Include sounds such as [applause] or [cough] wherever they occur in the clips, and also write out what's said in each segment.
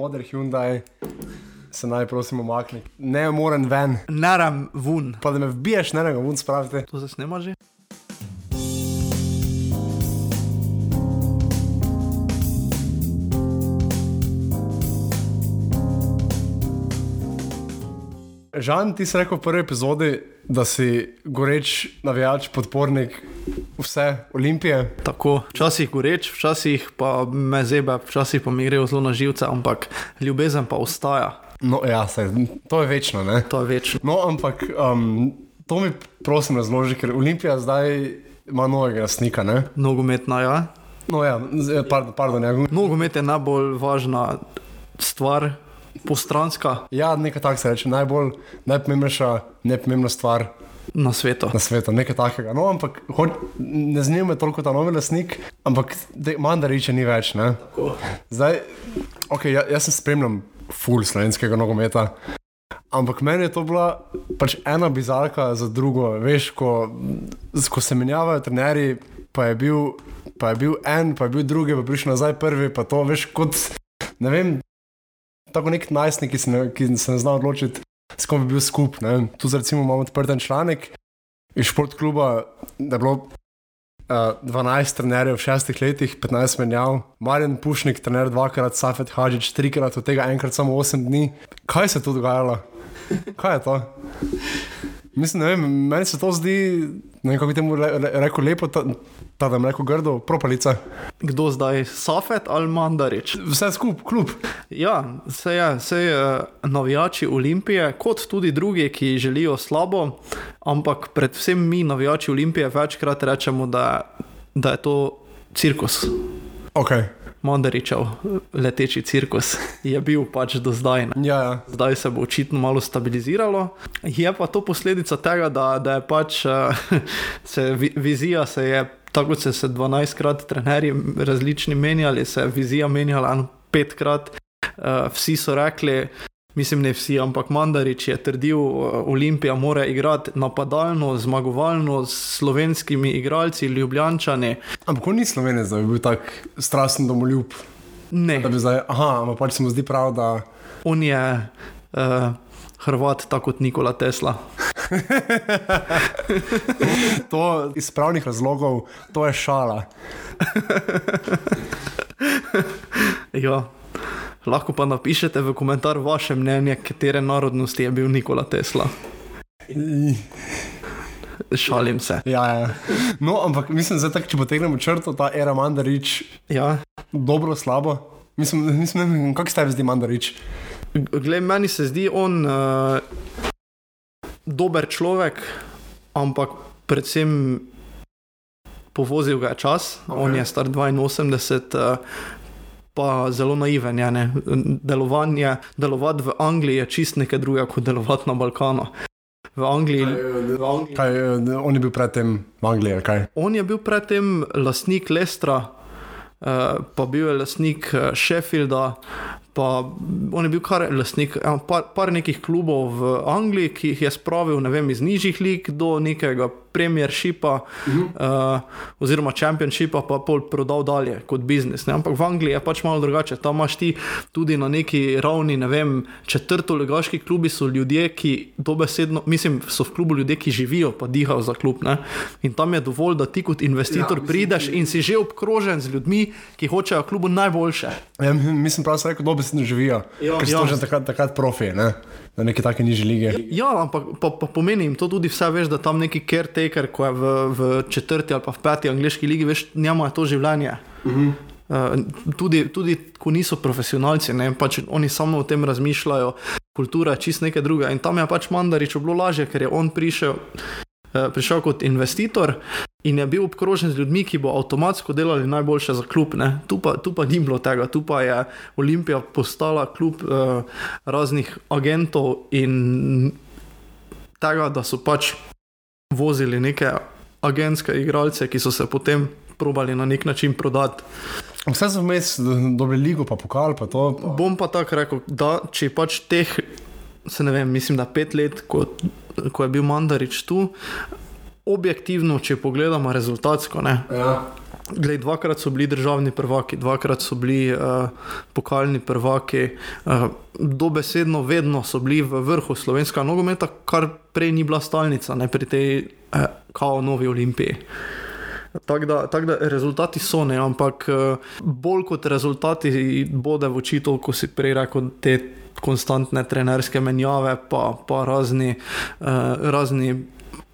moder Hyundai, se naj prosim omakni. Ne morem ven, Naram vun. pa da me vbiješ, ne ga ven spravite. To se snema že? Žan, ti si rekel v prvi epizodi, da si goreč navijač, podpornik vse Olimpije. Tako, včasih goreč, včasih pa me zebe, včasih pa mi grejo zelo na živce, ampak ljubezen pa ostaja. No, ja, saj, to je večno, ne? To je večno. No, ampak um, to mi prosim razloži, ker Olimpija zdaj ima novega lastnika, ne? Nogometna, ja. No, ja, pardon, pardon ja. Nogomet je najbolj važna stvar, postranska ja, nekaj takega se reče, najbolj, najpomembnejša, nepomembna stvar na svetu. na svetu, nekaj takega. No, ampak hoč, ne zanima me toliko ta novi lastnik, ampak mandariče ni več. Zdaj, okay, ja, jaz sem spremljal full slovenskega nogometa. Ampak meni je to bila pač ena bizarka za drugo. Veš, ko, ko se menjavajo trenerji, pa je, bil, pa je bil en, pa je bil drugi, pa prišel nazaj prvi, pa to veš kot, ne vem, tako nek najstnik, ki se ne, ki se ne zna odločiti, s kom bi bil skup. ne. Tu recimo imamo odprt en članek iz športkluba, da je bilo uh, 12 trenerjev v šestih letih, 15 menjav, Marjan Pušnik, trener dvakrat, Safet Hadžič, trikrat, od tega enkrat samo 8 dni. Kaj se je tu dogajalo? Kaj je to? Mislim, ne vem, meni se to zdi, ne vem, kako bi temu re, re, rekel lepo, ta, ta da bi rekel grdo, propalica. Kdo zdaj, Safet ali Mandarič? Vse skupaj, kljub. Ja, se je, se je navijači Olimpije, kot tudi drugi, ki želijo slabo, ampak predvsem mi, navijači Olimpije, večkrat rečemo, da, da je to cirkus. Okay. Mandaričev leteči cirkus je bil pač do zdaj. Ne. Ja, ja. Zdaj se bo očitno malo stabiliziralo. Je pa to posledica tega, da, da je pač uh, [laughs] se, vi- vizija se je, tako kot so se 12krat trenerji različni menjali, se je vizija menjala petkrat. Uh, vsi so rekli, mislim, ne vsi, ampak Mandarič je trdil, uh, Olimpija mora igrati napadalno, zmagovalno s slovenskimi igralci, ljubljančani. Ampak on ni slovenec, da bi bil tak strasten domoljub. Ne, Da bi zdaj, aha, ampak pač se mu zdi prav, da. on je uh, Hrvat, tako kot Nikola Tesla. [laughs] To iz pravnih razlogov, to je šala. [laughs] Ja. Lahko pa napišete v komentar vaše mnenje, katere narodnosti je bil Nikola Tesla. Šalim se. Ja, ja. No, ampak mislim, da če potegnemo črto, ta era Mandarič, Ja. dobro, slabo. Mislim, mislim kako se tebi zdi Mandarič? Glej, meni se zdi on uh, dober človek, ampak predvsem povozil ga je čas. Ok. Okay. On je star 82. Uh, Pa zelo naiven je. Ne? Delovanje, delovati v Angliji je čist nekaj drugega, kot delovati na Balkanu. V Angliji, v Angliji Kaj, eh, on je bil predtem v Angliji, kaj? On je bil predtem lastnik Lestra, uh, pa bil je lastnik eh, Sheffielda, pa on je bil kar lastnik eh, par, par nekih klubov v Angliji, ki jih je spravil vem, iz nižjih lig do nekega premiershipa uh -huh. uh, oziroma čempionšipa, pa pol prodal dalje kot biznis. Ne? Ampak v Angliji je pač malo drugače. Tam imaš ti tudi na neki ravni, ne vem, četrtolegaški klubi so ljudje, ki dobesedno, mislim, so v klubu ljudje, ki živijo, pa dihajo za klub. Ne? In tam je dovolj, da ti kot investitor ja, prideš in si že obkrožen z ljudmi, ki hočejo klubu najboljše. Ja, mislim, prav se rekel, dobesedno živijo. Ja. ker so Ja. to že takrat, takrat profi, ne? na neki taki nižji lige. Ja, ampak pa, pa pomeni jim to tudi vse, veš, da tam neki caretaker, ko je v, v četrti ali pa v peti angliški ligi, veš, njemu je to življenje. Uh -huh. uh, tudi, tudi ko niso profesionalci, ne, pač oni samo o tem razmišljajo, kultura je čist nekaj drugega. In tam je pač Mandarič bilo lažje, ker je on prišel. Eh, Prišel kot investitor in je bil obkrožen z ljudmi, ki bo avtomatsko delali najboljše za klub. ne. Tu pa, tu pa ni bilo tega, tu pa je Olimpija postala klub eh, raznih agentov in tega, da so pač vozili neke agentske igralce, ki so se potem probali na nek način prodati. Vse so vmes dobili ligo, pa pokal, pa to. Pa. Bom pa tako rekel, da če pač teh, se ne vem, mislim, da pet let, ko, ko je bil Mandarič tu, objektivno, če pogledamo rezultatsko, ne, Ja. Glej, dvakrat so bili državni prvaki, dvakrat so bili uh, pokalni prvaki, uh, dobesedno vedno so bili v vrhu slovenskega nogometa, kar prej ni bila stalnica, ne pri tej uh, kao novi olimpiji. Tako da, tak da rezultati so ne, ampak uh, bolj kot rezultati bode v oči, ko si prej rekel, te konstantne trenerske menjave, pa, pa razni, uh, razni,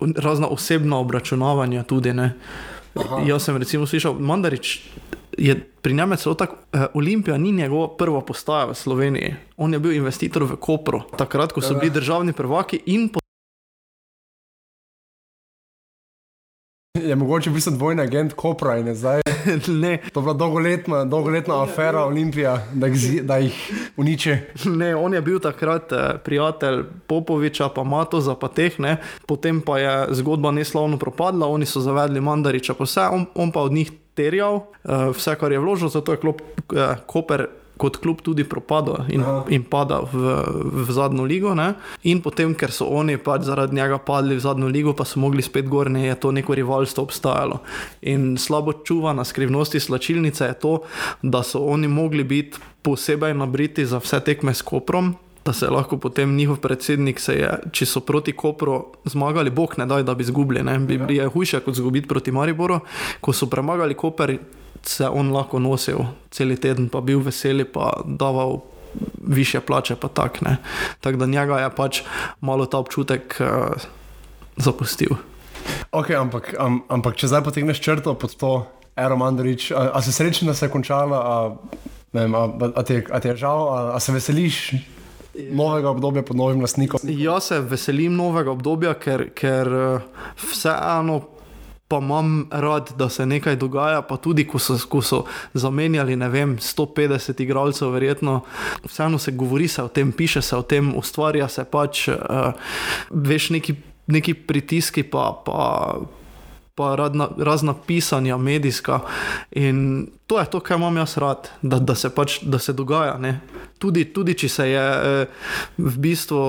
razna osebna obračunavanja tudi. Ne. Jaz sem recimo slišal, Mandarič je pri njem celo tako, eh, Olimpija ni njegova prva postaja v Sloveniji. On je bil investitor v Kopru, takrat, ko so bili državni prvaki in po [laughs] Je mogoče biti dvojni agent Kopra in je zdaj. [laughs] ne, To je bila dolgoletna, dolgoletna afera Olimpija, da jih, da jih uniči. [laughs] ne, on je bil takrat eh, prijatelj Popoviča, pa Matoza, pa teh, ne. potem pa je zgodba neslavno propadla, oni so zavedli Mandariča, pa vse, on, on pa od njih terjal eh, vse, kar je vložil, zato je klop, eh, Koper. Kot klub tudi propadal in, Aha. in padal v, v zadnjo ligo. Ne? In potem, ker so oni pač zaradi njega padli v zadnjo ligo, pa so mogli spet gor, ne, je to neko rivalstvo obstajalo. In slabo čuvana skrivnosti slačilnice je to, da so oni mogli biti posebej nabriti za vse tekme s Koprom. Da se lahko potem njihov predsednik, se je, če so proti Kopru zmagali, bog ne daj, da bi izgubili. Ne? Bi, bi je hujše kot izgubiti proti Mariboru. Ko so premagali Koper, se on lahko nosil cel teden, pa bil veseli, pa daval više plače, pa tak ne. Tako da njega je pač malo ta občutek uh, zapustil. Okay, ampak, am, ampak če zdaj potegneš črto pod to, Ero Mandarič, a, a si srečen, da se je končala, a, vem, a, a, ti, je- a ti je žal, a, a se veseliš novega obdobja pod novim lastnikom? Jaz se veselim novega obdobja, ker, ker eh, vseeno pa imam rad, da se nekaj dogaja, pa tudi ko so, ko so zamenjali, ne vem, 150 igralcev, verjetno, vseeno se govori se o tem, piše se o tem, ustvarja se pač, uh, veš, neki, neki pritiski, pa. pa Pa radna, razna pisanja, medijska. In to je to, kar imam jaz rad, da, da se pač da se dogaja. ne. Tudi, tudi če se je eh, v bistvu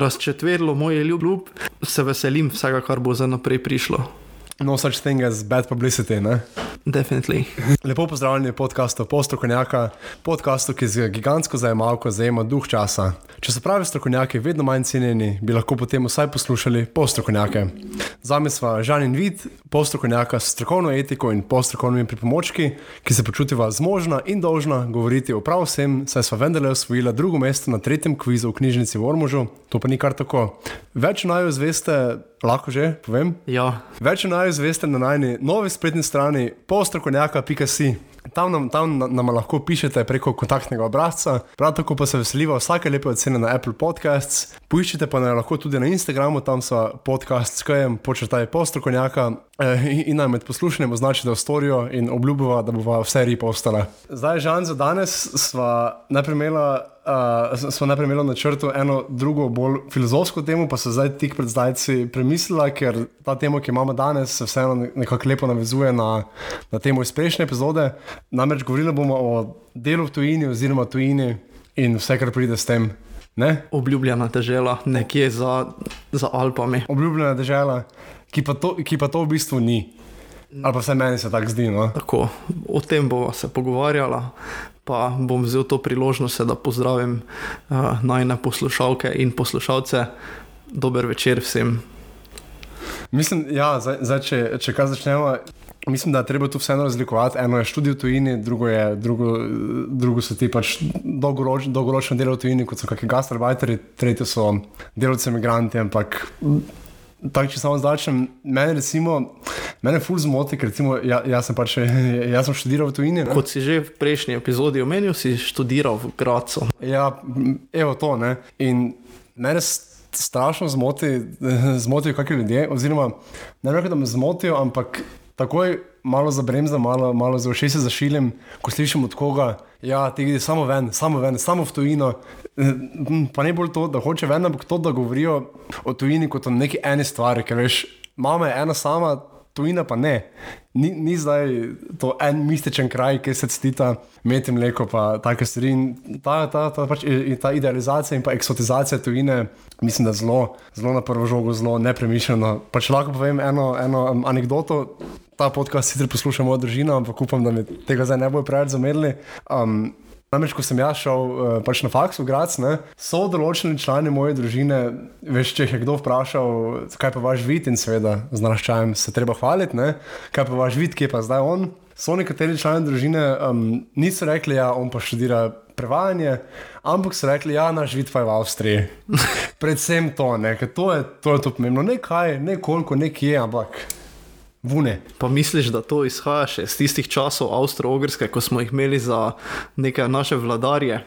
razčetverilo moj ljub, se veselim vsega, kar bo za naprej prišlo. No such thing as bad publicity, ne? Definitivno. [laughs] Lepo pozdravljeni v podkastu Postrokovnjaka, podkastu, ki z gigantsko zajemalko zajema duh časa. Če so pravi strokovnjaki vedno manj cenjeni, bi lahko potem vsaj poslušali postrokovnjake. Zame sva Žan in Vid, postrokovnjaka s strokovno etiko in postrokovnimi pripomočki, ki se počutiva zmožna in dolžna govoriti o prav vsem, saj sva vendarle osvojila drugo mesto na tretjem kvizu v knjižnici v Ormužu, to pa ni kar tako. Več o naju zveste, lahko že povem. Ja, Več o naju zveste na najni novi spletni strani postrokovnjaka.si. Tam nam, tam na- nam lahko pišete preko kontaktnega obrazca, prav tako pa se veseliva vsake lepe ocene na Apple Podcasts. Poiščite pa naj lahko tudi na Instagramu, tam so podcast s kajem, počrtaj postrokovnjaka eh, in, naj med poslušanjem označite v storijo in obljubiva, da bova vse ripa ostala. Zdaj, Žan, za danes sva najprej imela. Uh, smo najprej imeli na črtu eno drugo, bolj filozofsko temo, pa se zdaj tik pred zdajci premislila, ker ta tema, ki jo imamo danes, se vseeno ne- nekako lepo navezuje na, na temo iz prejšnje epizode. Namreč govorili bomo o delu v tujini, oziroma tujini in vse, kar pride s tem. Ne? obljubljena težela, nekje za, za Alpami. Obljubljena država, ki, pa to- ki pa to v bistvu ni. Ali pa vse meni se tako zdi. No? Tako, o tem bomo se pogovarjala, pa bom vzel to priložnost, da pozdravim uh, najne poslušalke in poslušalce. Dober večer vsem. Mislim, ja, zdaj, zdaj, če, če kaj začnemo. Mislim, da je treba tu vseeno razlikovati. Eno je študij v tujini, drugo, je, drugo, drugo so ti pač dolgoroč, dolgoročne delo v tujini, kot so kakšni gastarbajteri, tretje so delavci, imigranti. Ampak tako, če samo začnem, mene recimo, mene ful zmoti, ker recimo, ja, jaz sem pač, [laughs] jaz sem študiral v tujini. ne. Kot si že v prejšnji epizodi omenil, si študiral v Gracu. Ja, evo to. Ne? In mene s- strašno zmoti, [laughs] zmotijo kakšni ljudje, oziroma ne rečem, da me zmotijo, ampak takoj malo zabremzam, malo, malo za ušesi zašilim, ko slišim od koga, ja, ti greš samo ven, samo ven, samo v tujino. Eh, m, Pa ne bolj to, da hoče ven, ampak to, da govorijo o tujini kot o neki eni stvari, ker veš, mama je ena sama. Tujina pa ne. Ni, ni zdaj to en mističen kraj, kjer se ctita meti mleko, pa take stvari. In ta, ta, ta, pač, in ta idealizacija in pa eksotizacija tujine, mislim, da je zelo, zelo na prvo žogo, zelo nepremišljeno. Pač lahko povem eno, eno um, anegdoto. ta podcast sicer posluša moja družina, ampak upam, da mi tega zdaj ne bojo preveč zamerili. Um, Namreč, ko sem jaz šel uh, pač na faks v Grac, ne, so določeni člani moje družine, veš, če jih je kdo vprašal, kaj pa vaš vid in seveda z naraščajem se treba hvaliti, ne, kaj pa vaš vid, ki je pa zdaj on. So nekateri člani družine um, niso rekli, da ja, on pa študira prevajanje, ampak so rekli, da ja, naš vid pa je v Avstriji. [laughs] Predvsem to, ne, to je to, je to pomembno. Ne kaj, ne koliko, ne kje, ampak. Vune. Pa misliš, da to izhaja še iz tistih časov Avstralske, ko smo jih imeli za neke naše vladarje?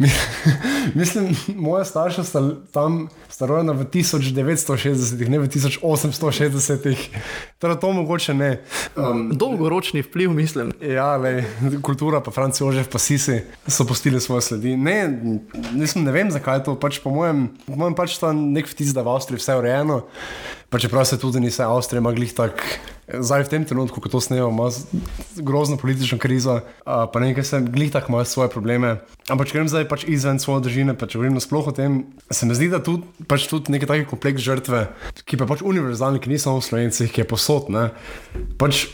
[laughs] Mislim, moja starša sta tam starojena v 1960, ne v 1860. Torej, to mogoče ne. Um, Dolgoročni vpliv, mislim. Ja, le, kultura, pa Franci Ožev, pa Sisi so postili svoje sledi. Ne, nisem, ne vem, zakaj je to. Pač po mojem, po mojem pač ta nek vtis, da v Avstriji vse urejeno. Pa čeprav se tudi ni vse Avstrija, ima glih tako, zdaj v tem trenutku, ko to snemamo, ima grozno politično krizo, uh, pa nekaj se glih tako ima svoje probleme. Ampak če grem zdaj pač izven svoje države, pa če govorim sploh o tem, se mi zdi, da tudi, pač tudi neki taki kompleks žrtve, ki pa pač univerzalni, ki niso v Slovencih, ki je posod. Ne, pač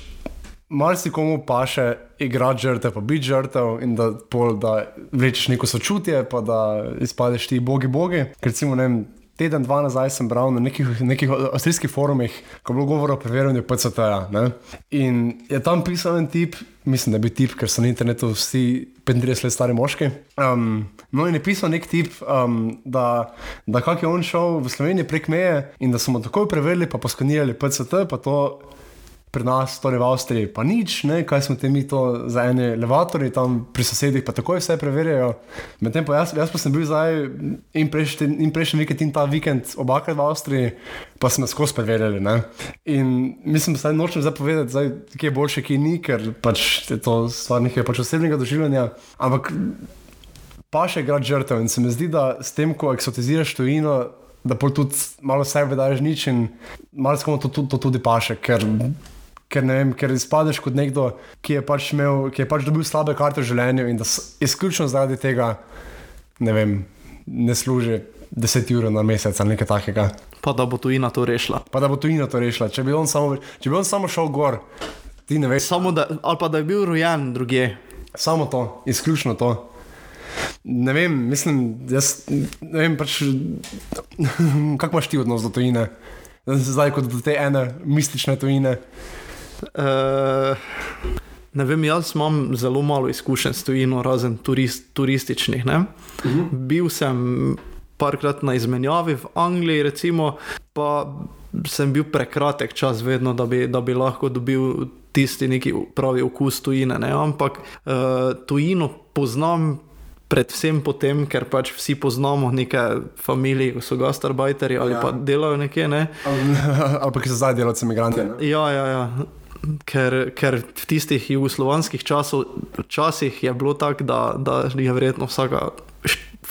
Marsikomu pa še igrati žrtev, pa biti žrtev in da, da vlečeš neko sočutje, pa da izpadeš ti bogi, bogi. Ker recimo, ne vem, teden, dva nazaj sem bral na nekih, nekih avstrijskih forumih, ko je bilo govora o preverjanju PCT-ja. In je tam pisal en tip, mislim, da je bil tip, ker so na internetu vsi 35 let stari moški. Um, no, in je pisal nek tip, um, da, da kak je on šel v Slovenijo prek meje in da so mu takoj preverili, pa poskanirali PCT, pa to pri nas, torej v Avstriji, pa nič, ne? kaj smo te mi to za ene elevatorje, tam pri sosedih pa takoj vse preverjajo. Medtem pa jaz, jaz pa sem bil zdaj in prejšnji prejšnj vikend in ta vikend obakrat v Avstriji, pa smo skozi preverjali. Ne? In mislim, da nočem zdaj povedati, zdaj, kje je boljše, kje ni, ker pač je to stvar nekaj pač osebnega doživljanja. Ampak pa še grad žrtev in se mi zdi, da s tem, ko eksotiziraš tujino, da pa tudi malo sebe daš nič in malo skomo to, to, to tudi paše, ker ker, vem, ker izpadeš kot nekdo, ki je pač, imel, ki je pač dobil slabe karte v življenju in da izključno zaradi tega ne, vem, ne služi 10 ur na mesec ali nekaj takega. Pa da bo tujina to rešila. Pa da bo tujina to rešila. Če bi on samo, če bi on samo šel gor, ti ne veš. Samo da, ali pa da je bil rojen druge. Samo to, izključno to. Ne vem, mislim, jaz ne vem, pač, [laughs] kako imaš ti odnos do tujine, zdaj kot do te ene mistične tujine. Uh, ne vem, jaz imam zelo malo izkušenj s tujino, razen turist, turističnih. Uh mhm. -huh. Bil sem parkrat na izmenjavi v Angliji, recimo, pa sem bil prekratek čas, vedno, da, bi, da bi lahko dobil tisti neki pravi okus tujine. Ne? Ampak uh, tujino poznam. Predvsem potem, ker pač vsi poznamo neke družine, ki so gastarbajteri ali ja. pa delajo nekje. Ne? ali pa ki so zdaj delavci, imigranti. Ja, ja, ja ker, ker v tistih jugoslovanskih časih je bilo tako, da, da je verjetno vsaka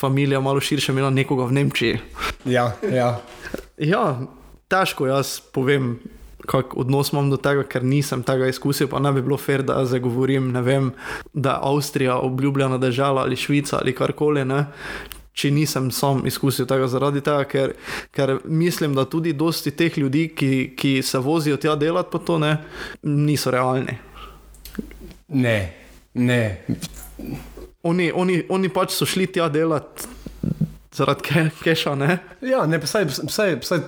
družina malo širše imela nekoga v Nemčiji. Ja, ja. ja težko jaz povem. Kak odnos imam do tega, ker nisem tega izkusil, pa ne bi bilo fair, da zdaj govorim, vem, da je Avstrija obljubljena država ali Švica ali karkoli če nisem sam izkusil tega, zaradi tega, ker, ker mislim, da tudi dosti teh ljudi, ki, ki se vozijo tja delati, pa to ne, niso realni. Ne, ne. Oni, oni, oni pač so šli tja delati zaradi ke, keša. Ne? Ja, ne, pa saj, saj, saj.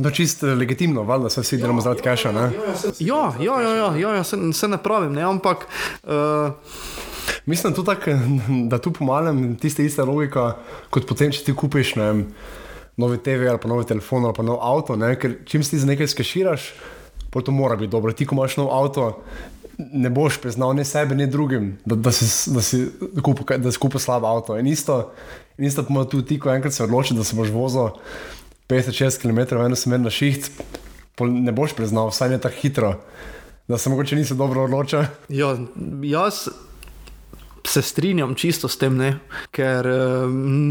To je čisto legitimno, valjda se vsi delamo zaradi keša. Ja, ja, ja, ja, ja, ja se, se ne pravim, ne, ampak. Uh, Mislim tudi tak, da tu pomagam, tiste iste logika, kot potem, če ti kupiš ne, novi TV ali pa novi telefon ali pa nov avto. Ne, ker čim si nekaj skeširaš, pa to mora biti dobro. Ti, ko imaš nov avto, ne boš priznal ne sebi, ne drugim, da, da si, da si kupil, da si kupil slab avto. In isto, in isto pomeni tudi ti, ko enkrat se odločiš, da se boš vozil 50-60 km v eno smer na šiht, ne boš priznal, vsaj ne tako hitro. Da se mogoče nisi dobro odločil. Ja, jaz se strinjam čisto s tem, ne? ker eh,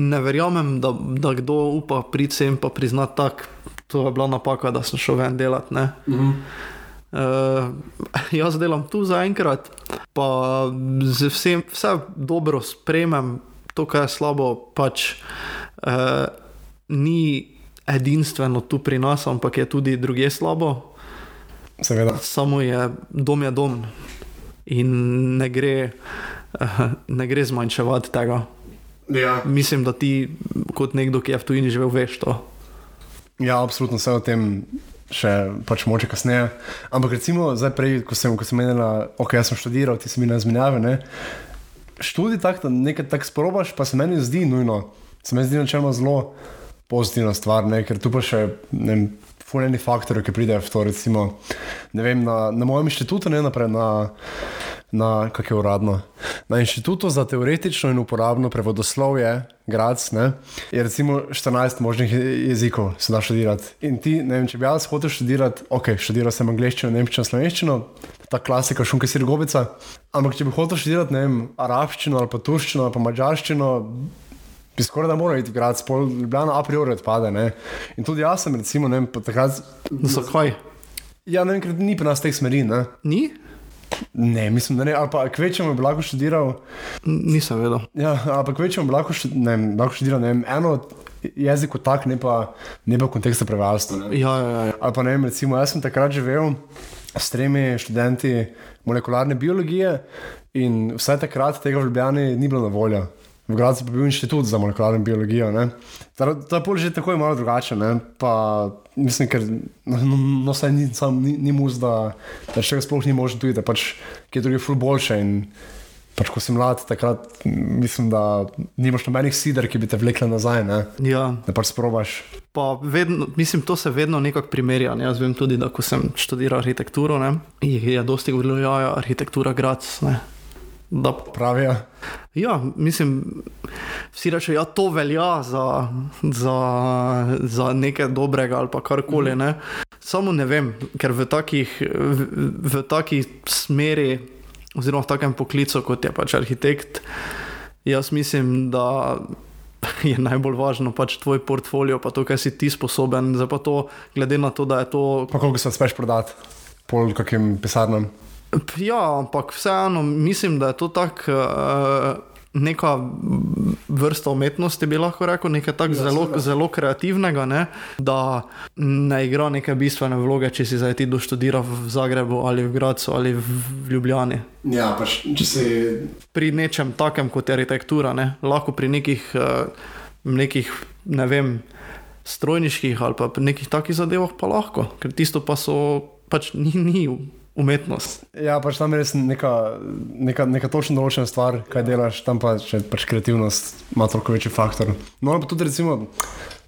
ne verjamem, da, da kdo upa priti sem in priznati, da to je bila napaka, da sem šel ven delati. Mhm. Uh, jaz delam tu zaenkrat, pa z vsem, vse dobro spremem, to, kar je slabo, pač uh, ni edinstveno tu pri nas, ampak je tudi druge slabo. seveda. Samo je dom je dom in ne gre, ne gre zmanjševati tega. Ja. Mislim, da ti, kot nekdo, ki je v tujini živel, veš to. ja, absolutno vse o tem. Še pač moče kasneje. Ampak recimo, zdaj prej, ko sem, ko sem menila, ok, jaz sem študiral, ti si mi na izmenjave. Ne? Študij tak, da nekaj tak sprobaš, pa se meni zdi nujno. Se mi zdi načeloma zelo pozitivna stvar, ne? ker tu pa še ne vem, fuleni faktori, ki pridejo v to. Recimo, ne vem, na, na mojem inštitutu, ne naprej na, na kako je uradno. Na inštitutu za teoretično in uporabno prevodoslovje, Grac, ne, je recimo 14 možnih je- jezikov, se da študirati. In ti, ne vem, če bi jaz hotel študirati, ok, študiral sem angliščino, nemščino, slovenščino, ta klasika, šunke sirgobica. Ampak če bi hotel študirati, ne vem, arabščino ali pa turščino ali pa mačarščino, bi skoraj da moral iti v grad, pol Ljubljana a priori odpade. Ne? In tudi jaz sem, recimo, ne vem, takrat. Zakaj? Ja, ne vem, ker ni pri nas teh smeri. Ne, Ni? Ne mislim, da ne. Ali pa kvečemu bi lahko študiral. Nisem vedel. Ja, ali pa kvečemu bi lahko, štu- ne, lahko študiral ne vem, eno jezik kot tak, ne pa, ne pa v kontekstu prevajalstva. Ja, ja, ja. Ali pa ne vem, recimo, jaz sem takrat živel s tremi študenti molekularne biologije in vse takrat tega v Ljubljani ni bilo na voljo. V Gradcu pa bil inštitut za molekularno biologijo. ne. Ta, ta pol že tako je malo drugače. ne. Pa mislim, ker no, no, no, saj ni, sam, ni, ni mus, da, da še sploh ni možno tudi, da pač kje drugi ful boljše. In pač ko si mlad, takrat mislim, da nimaš nobenih sider, ki bi te vlekle nazaj. Ne? ja. Da pač sprobaš. Pa vedno, mislim, to se vedno nekako primerja. Ne? Jaz vem tudi, da ko sem študiral arhitekturo, ne, je, dosti govorilo, da je arhitektura grad. Ne. Da, Pravijo. ja, mislim, vsi rečejo, da ja, to velja za, za, za nekaj dobrega ali karkoli. Ne. Samo ne vem, ker v takih, v, v taki smeri, oziroma v takem poklicu, kot je pač arhitekt, jaz mislim, da je najbolj važno pač tvoj portfolio, pa to, kaj si ti sposoben. Zdaj pa to, glede na to, da je to. Pa koliko se uspeš prodati, pol kakim pisarnam. Ja, ampak vseeno mislim, da je to tako. Uh, Neka vrsta umetnosti, bi lahko rekel, nekaj tako ja, zelo, zelo kreativnega, ne? da ne igra neke bistvene vloge, če si zdaj ti doštudira v Zagrebu ali v Gracu ali v Ljubljani. Ja, pač če si. Pri nečem takem kot je arhitektura, ne? lahko pri nekih, uh, nekih ne vem, strojniških ali pa nekih takih zadevah pa lahko, ker tisto pa so pač ni. ni Umetnost. Ja, pač tam je res neka, neka, neka točno določena stvar, kaj delaš, tam pa še pač kreativnost ima toliko večji faktor. No, pa tudi recimo,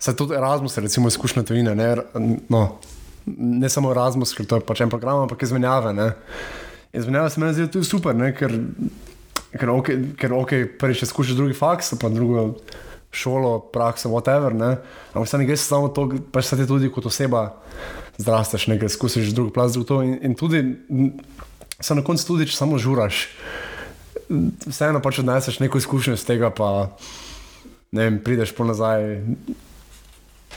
saj tudi Erasmus je recimo izkušnja tujine, ne, no, ne samo Erasmus, ker to je pač en program, ampak izmenjave. Ne. Izmenjave se meni zdi tudi super, ne, ker, ker, ok, ker ok, prvič izkušiš drugi faks, pa drugo šolo, prakso, whatever, ne. Ampak se ne gre samo to, pač se ti tudi kot oseba zrasteš, nekaj izkusiš, drug plaz, drug to. In, in tudi, se na koncu tudi, če samo žuraš, vseeno pač odneseš neko izkušnjo iz tega, pa ne vem, prideš po nazaj.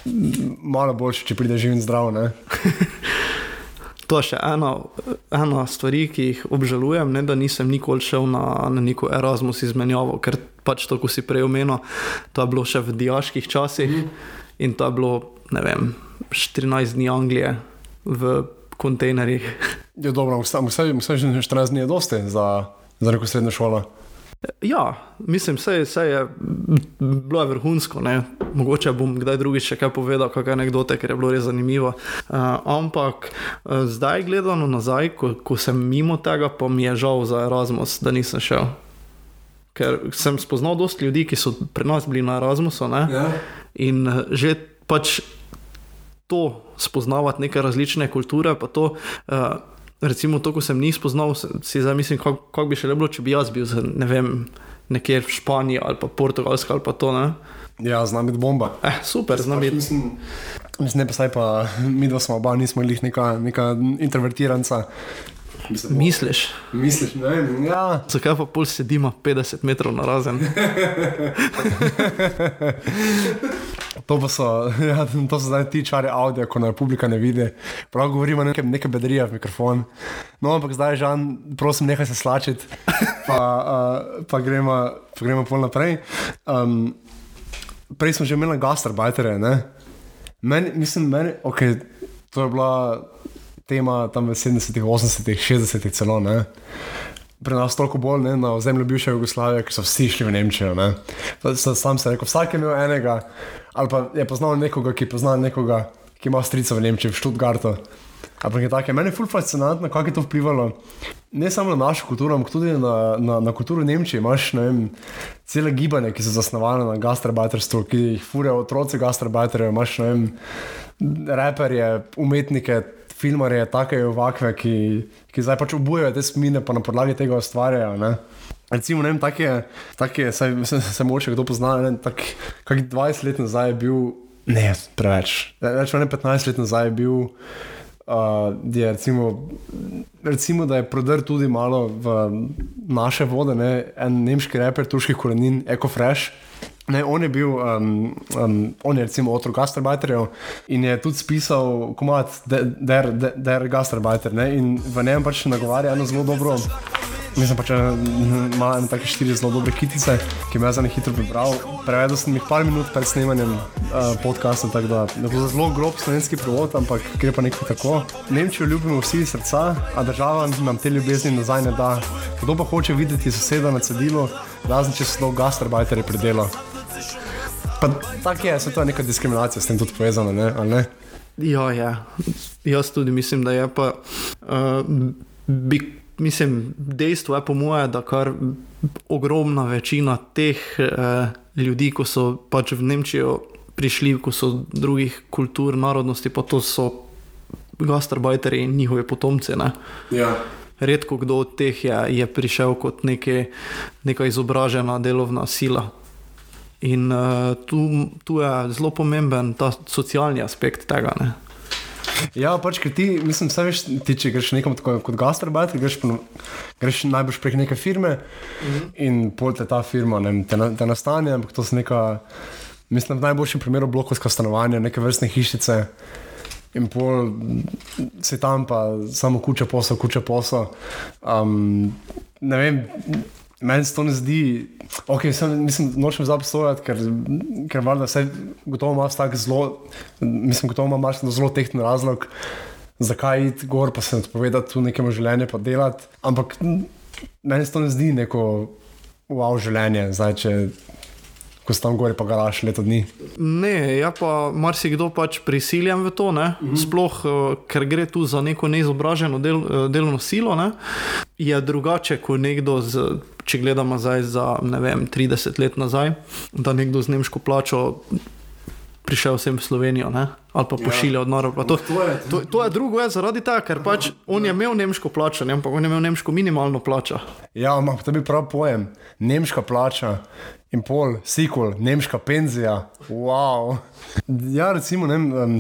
Malo boljše, če prideš živ in zdrav. To je še ena, ena stvar, ki jih obžalujem, ne, da nisem nikoli šel na, na neko Erasmus izmenjavo, ker pač to, ko si prej omenil, to je bilo še v diaških časih mm. in to je bilo, ne vem, 14 dni Anglije v kontejnerjih. Je dobro, vse že 14 dni je dosti za, za neko srednjo šolo. Ja, mislim, vse je bilo je vrhunsko. Ne? Mogoče bom kdaj drugič še kaj povedal, kakšne anekdote, ker je bilo res zanimivo. Uh, ampak uh, zdaj, gledano nazaj, ko, ko sem mimo tega, pa mi je žal za Erasmus, da nisem šel. Ker sem spoznal dosti ljudi, ki so pri nas bili na Erasmusu Ja. in uh, že pač to spoznavati neke različne kulture, pa to. Uh, recimo to, ko sem njih spoznal, si zdaj mislim, kako kak bi še le bilo, če bi jaz bil, z, ne vem, nekje v Španiji ali pa Portugalska ali pa to. Ne? Ja, znam biti bomba. Eh, super, znam biti. Mislim, mislim, ne pa saj pa mi dva smo oba, nismo jih neka, neka introvertiranca. Misliš, Misliš, ne vem, ja. zakaj pa pol sedimo 50 metrov na razen? [laughs] To, so, [laughs] ja, to so zdaj ti čari avdio, ko na publika ne vidi. Prav govorimo nekaj, nekaj bedrija v mikrofon. No, ampak zdaj, Žan, prosim, nehaj se slačiti, pa, [laughs] uh, pa gremo, pa gremo pol naprej. Um, prej smo že imeli gastarbajtere, ne? Meni, mislim, meni, ok, to je bila tema tam v 70-ih, 80-ih, 60-ih celo. Ne? Pri nas toliko bolj ne, na ozemlju bivše Jugoslavije, ker so vsi šli v Nemčijo. Ne. Sam sem rekel, vsak je imel enega, ali pa je poznal nekoga, ki pozna nekoga, ki ima strica v Nemčiji, v Študgartu. Ampak je tako, meni je ful fascinantno, kako je to vplivalo ne samo na našo kulturo, ampak tudi na, na, na kulturo Nemčije. Imáš vem, cele gibanje, ki so zasnovane na gastrobajterstvu, ki jih furijo otroci gastrobajterjev, imaš vem, reperje, umetnike filmarje, take ovakve, ki, ki zdaj pač obujajo te spomine, pa na podlagi tega ustvarjajo. Ne? Recimo, ne vem, tako je, tak je se, se, se moče kdo pozna, ne vem, tak, kak 20 let nazaj je bil, ne, preveč, več ne 15 let nazaj je bil, uh, je recimo, recimo, da je prodr tudi malo v naše vode, ne? en nemški reper turških korenin, Eko Fresh. Ne, on je bil, um, um, on je recimo otrok gastrobajterjev in je tudi spisal komat Der, der, der gastrobajter in v njem pač nagovarja eno zelo dobro. Mislim pač, ima eno tako štiri zelo dobre kitice, ki me je za ne hitro prebral. Prevedel sem jih par minut pred snemanjem uh, podcasta, tako da ne bo zelo grob slovenski prevod, ampak gre pa nekaj tako. Nemčijo ljubimo vsi iz srca, a država nam te ljubezni nazaj ne da. Kdo pa hoče videti soseda na cedilu, razen če so to gastrobajterje predelo. Tako je, se to je neka diskriminacija s tem tudi povezana, ne? ne? Ja, ja, jaz tudi mislim, da je pa. Uh, bi, mislim, dejstvo je po mojem, da kar ogromna večina teh uh, ljudi, ko so pač v Nemčijo prišli, ko so drugih kultur, narodnosti, pa to so gastarbajteri in njihovi potomci. Ja. Redko kdo od teh je, je prišel kot neke, neka izobražena delovna sila. In uh, tu, tu je zelo pomemben ta socialni aspekt tega. Ne? Ja, pač, ker ti, mislim, vse veš, ti, če greš nekam tako kot gastrobajt, greš, greš najbolj prek neke firme -hmm. in pol te ta firma ne, te, te nastane, ampak to so neka, mislim, v najboljšem primeru blokovska stanovanja, neke vrstne hišice. In pol se tam pa samo kuča posel, kuča posel. Um, ne vem, meni se to ne zdi, okay, sem, mislim, nočem zapisovati, ker, ker valjda vse gotovo ima tako zelo, mislim, gotovo ima marsikdo zelo tehten razlog, zakaj iti gor, pa se odpovedati tu nekemu življenju, pa delati. Ampak meni se to ne zdi neko wow življenje, zdaj če ko si tam gori, pa garaš leto dni. Ne, ja pa marsikdo pač prisiljen v to, mm -hmm. sploh uh, ker gre tu za neko neizobraženo del, uh, delovno silo. Ne? Je drugače, kot nekdo, z, če gledamo zdaj za vem, 30 let nazaj, da nekdo z nemško plačo. Prišel sem v Slovenijo ne? ali pa pošiljal ja. od naroda. To, to, to je drugo, je zaradi tega, ker pač on je imel nemško plačo, ne? ampak on je imel nemško minimalno plačo. Ja, ampak to bi prav pojem. Nemška plača in pol, sikul, nemška penzija. Wow. Ja, recimo, ne, um,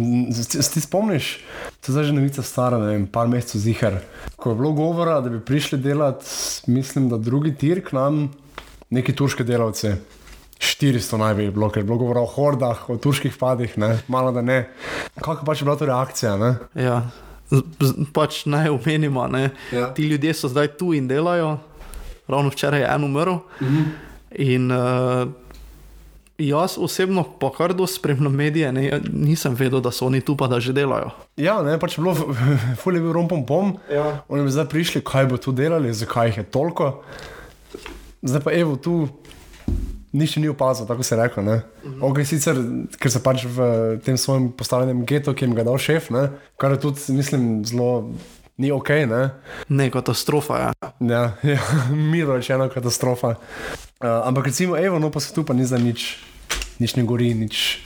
ti spomniš, to je zdaj že novica stara, ne vem, par mesecev zihar. Ko je bilo govora, da bi prišli delati, mislim, da drugi tir k nam, neki turški delavci. 400 naj bi bilo, ker je bilo govora o hordah, o turških padih, ne? malo da ne. Kako pač je bila to reakcija? Ne? Ja, pač naj omenimo, ja. ti ljudje so zdaj tu in delajo. Ravno včeraj je en umrl. Mhm. In uh, jaz osebno, pa kar do spremljam medije, ne, nisem vedel, da so oni tu pa da že delajo. Ja, ne, pač bilo, [laughs] fulje bil rompom pom. Ja. Oni bi zdaj prišli, kaj bo tu delali, zakaj jih je toliko. Zdaj pa evo tu. Nič ni opazil, tako se je rekel. Mhm. Okay, sicer, ker se pač v tem svojem postavljenem getu, ki jim ga je dal šef, ne? kar je tudi, mislim, zelo ni ok. Ne, ne katastrofa je. Ja, ja, [laughs] miro rečeno katastrofa. Uh, ampak recimo, evo, no pa se tu pa ni za nič, nič ne gori, nič.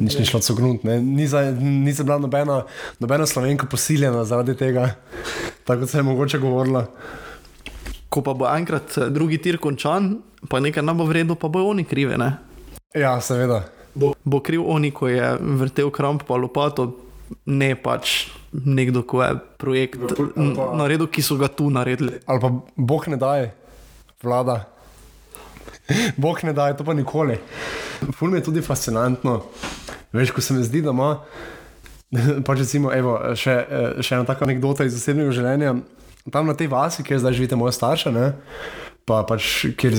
Nič ni šlo cognuti, ni, ni za bila nobena, nobena slovenka posiljena zaradi tega, [laughs] tako se je mogoče govorila. Ko pa bo enkrat eh, drugi tir končan, pa nekaj nam bo vredno, pa bojo oni krivi. Ne? Ja, seveda. Bo, bo kriv oni, ko je vrtel kramp pa lopato, ne pač nekdo, ko je projekt pa, naredil, ki so ga tu naredili. Ali pa Bog ne daje, vlada. Bog ne daje, to pa nikoli. Fulm je tudi fascinantno. Veš, ko se mi zdi, da ima. [laughs] Pač recimo, evo, še, še ena taka anekdota iz zasebnega življenja. Tam na tej vasi, kjer zdaj živite moja starša, ne, pa pač, kjer,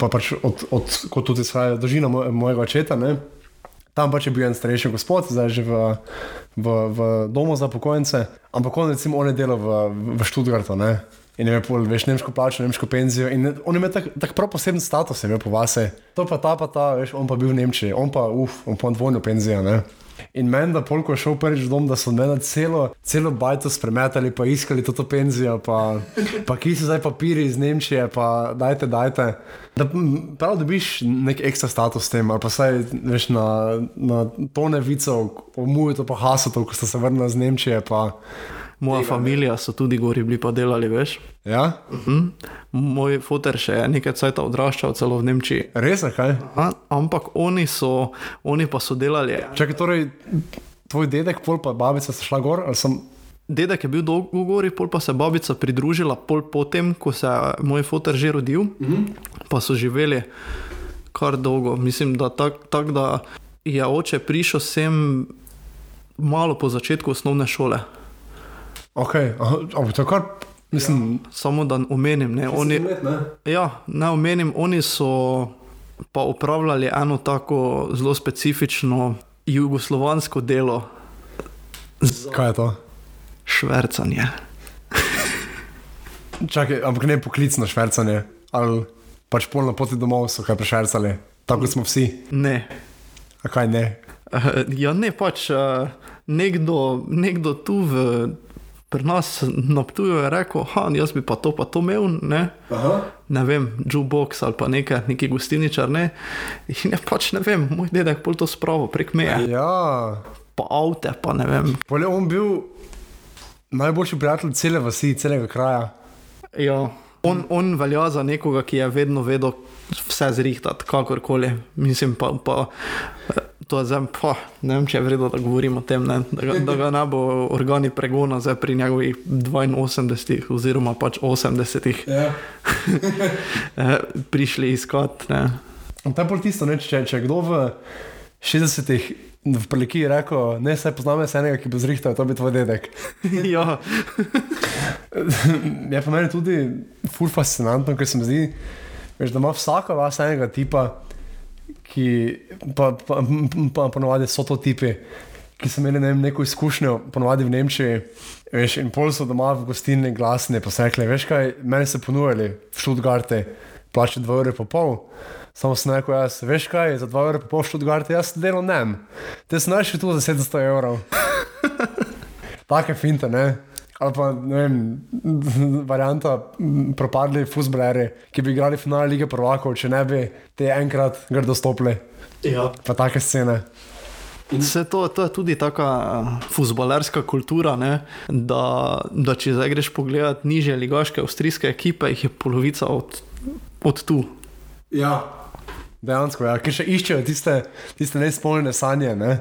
pa pač od, od, kot tudi izhaja družina mojega očeta, ne, Tam pač je bil en starejši gospod, zdaj že v, v, v domu za pokojnice, ampak on recimo on je delal v, v Študgartu, ne. In je imel, veš, nemško plačo, nemško penzijo. In on je imel tak, tak prav poseben status, je imel po vase. To pa ta, pa ta, veš, on pa bil v Nemčiji, on pa, uf, on pa dvojno penzijo, ne. In meni, da polko je šel prvič dom, da so meni celo, celo bajto spremetali, pa iskali to penzijo, pa, pa ki so zdaj papiri iz Nemčije, pa dajte, dajte. Da prav dobiš nek ekstra status s tem, ali pa saj veš na, na tone vicov, o muju to pa hasotov, ko ste se vrnili z Nemčije. Pa, Moja Tega ne. familija so tudi gori bili pa delali, veš. ja, Mhm. Moj foter še je nekaj cajt odraščal celo v Nemčiji. res kaj? A, ampak oni, so, oni pa so delali. Čakaj, torej, tvoj dedek, pol pa babica sta šla gor, ali sem. Dedek je bil dolgo gori, pol pa se je babica pridružila, pol potem, ko se je moj foter že rodil, mm -hmm. pa so živeli kar dolgo. Mislim, da tako, tak, da je oče prišel sem malo po začetku osnovne šole. Ok, aha, ampak to kar, mislim, Samo da omenim, ne, oni, ne? ja, ne omenim, oni so pa upravljali eno tako zelo specifično jugoslovansko delo, Kaj je to? švrcanje. Čakaj, ampak ne poklicno švrcanje, ali pač pol na poti domov so kaj prešvrcali, tako smo vsi. Ne, A kaj ne? Uh, ja, ne pač uh, nekdo, nekdo tu v, pri nas na Ptuju je rekel, da jaz bi pa to pa to imel, ne, Aha. ne vem, jukebox ali pa nekaj, neki gostilničar. Ne. In je pač ne vem, moj dedek pol to spravo prek meje, Ja, pa avte, pa ne vem. pol je on bil najboljši prijatelj cele vasi, celega kraja. Ja. On, on velja za nekoga, ki je vedno vedel vse zrihtati, kakorkoli. Mislim pa, pa to je zdaj, pa, ne vem, če je vredno, da govorim o tem, ne, da, ga, da ga ne bo organi pregona zdaj pri njegovih 82 oziroma pač 80 Ja. [laughs] eh, prišli iskat. To je bolj tisto, ne, če, če je kdo v 60-ih v Preliki rekel, ne, saj poznam jaz enega, ki bo zrihtal, to bi tvoj dedek. [laughs] ja, [laughs] Je pa meni tudi fur fascinantno, ker se mi zdi, veš, da ima vsaka vas enega tipa, ki pa, pa, pa ponovadi so to tipi, ki so imeli ne vem, neko izkušnjo, ponovadi v Nemčiji. Veš, in pol so doma v gostilni glasni, pa so rekli, veš kaj, meni so ponujali v Študgarte, plače 2 ure pa pol. Samo sem rekel, jaz, veš kaj, za 2 ure pa pol v Študgarte, jaz delam ne. Te našel tu za 700 evrov. [laughs] Take finte, ne. Ali pa, ne vem, [laughs] varianta propadli fusbleri, ki bi igrali finale lige prvakov, če ne bi te enkrat grdo stopili. ja. Pa take scene. Vse to, to je tudi taka uh, futbalerska kultura, ne, da, da če zdaj greš pogledat niže ligaške avstrijske ekipe, jih je polovica od, od tu. Ja. Dejansko, ja, ker še iščejo tiste, tiste neizpolnjene sanje, ne?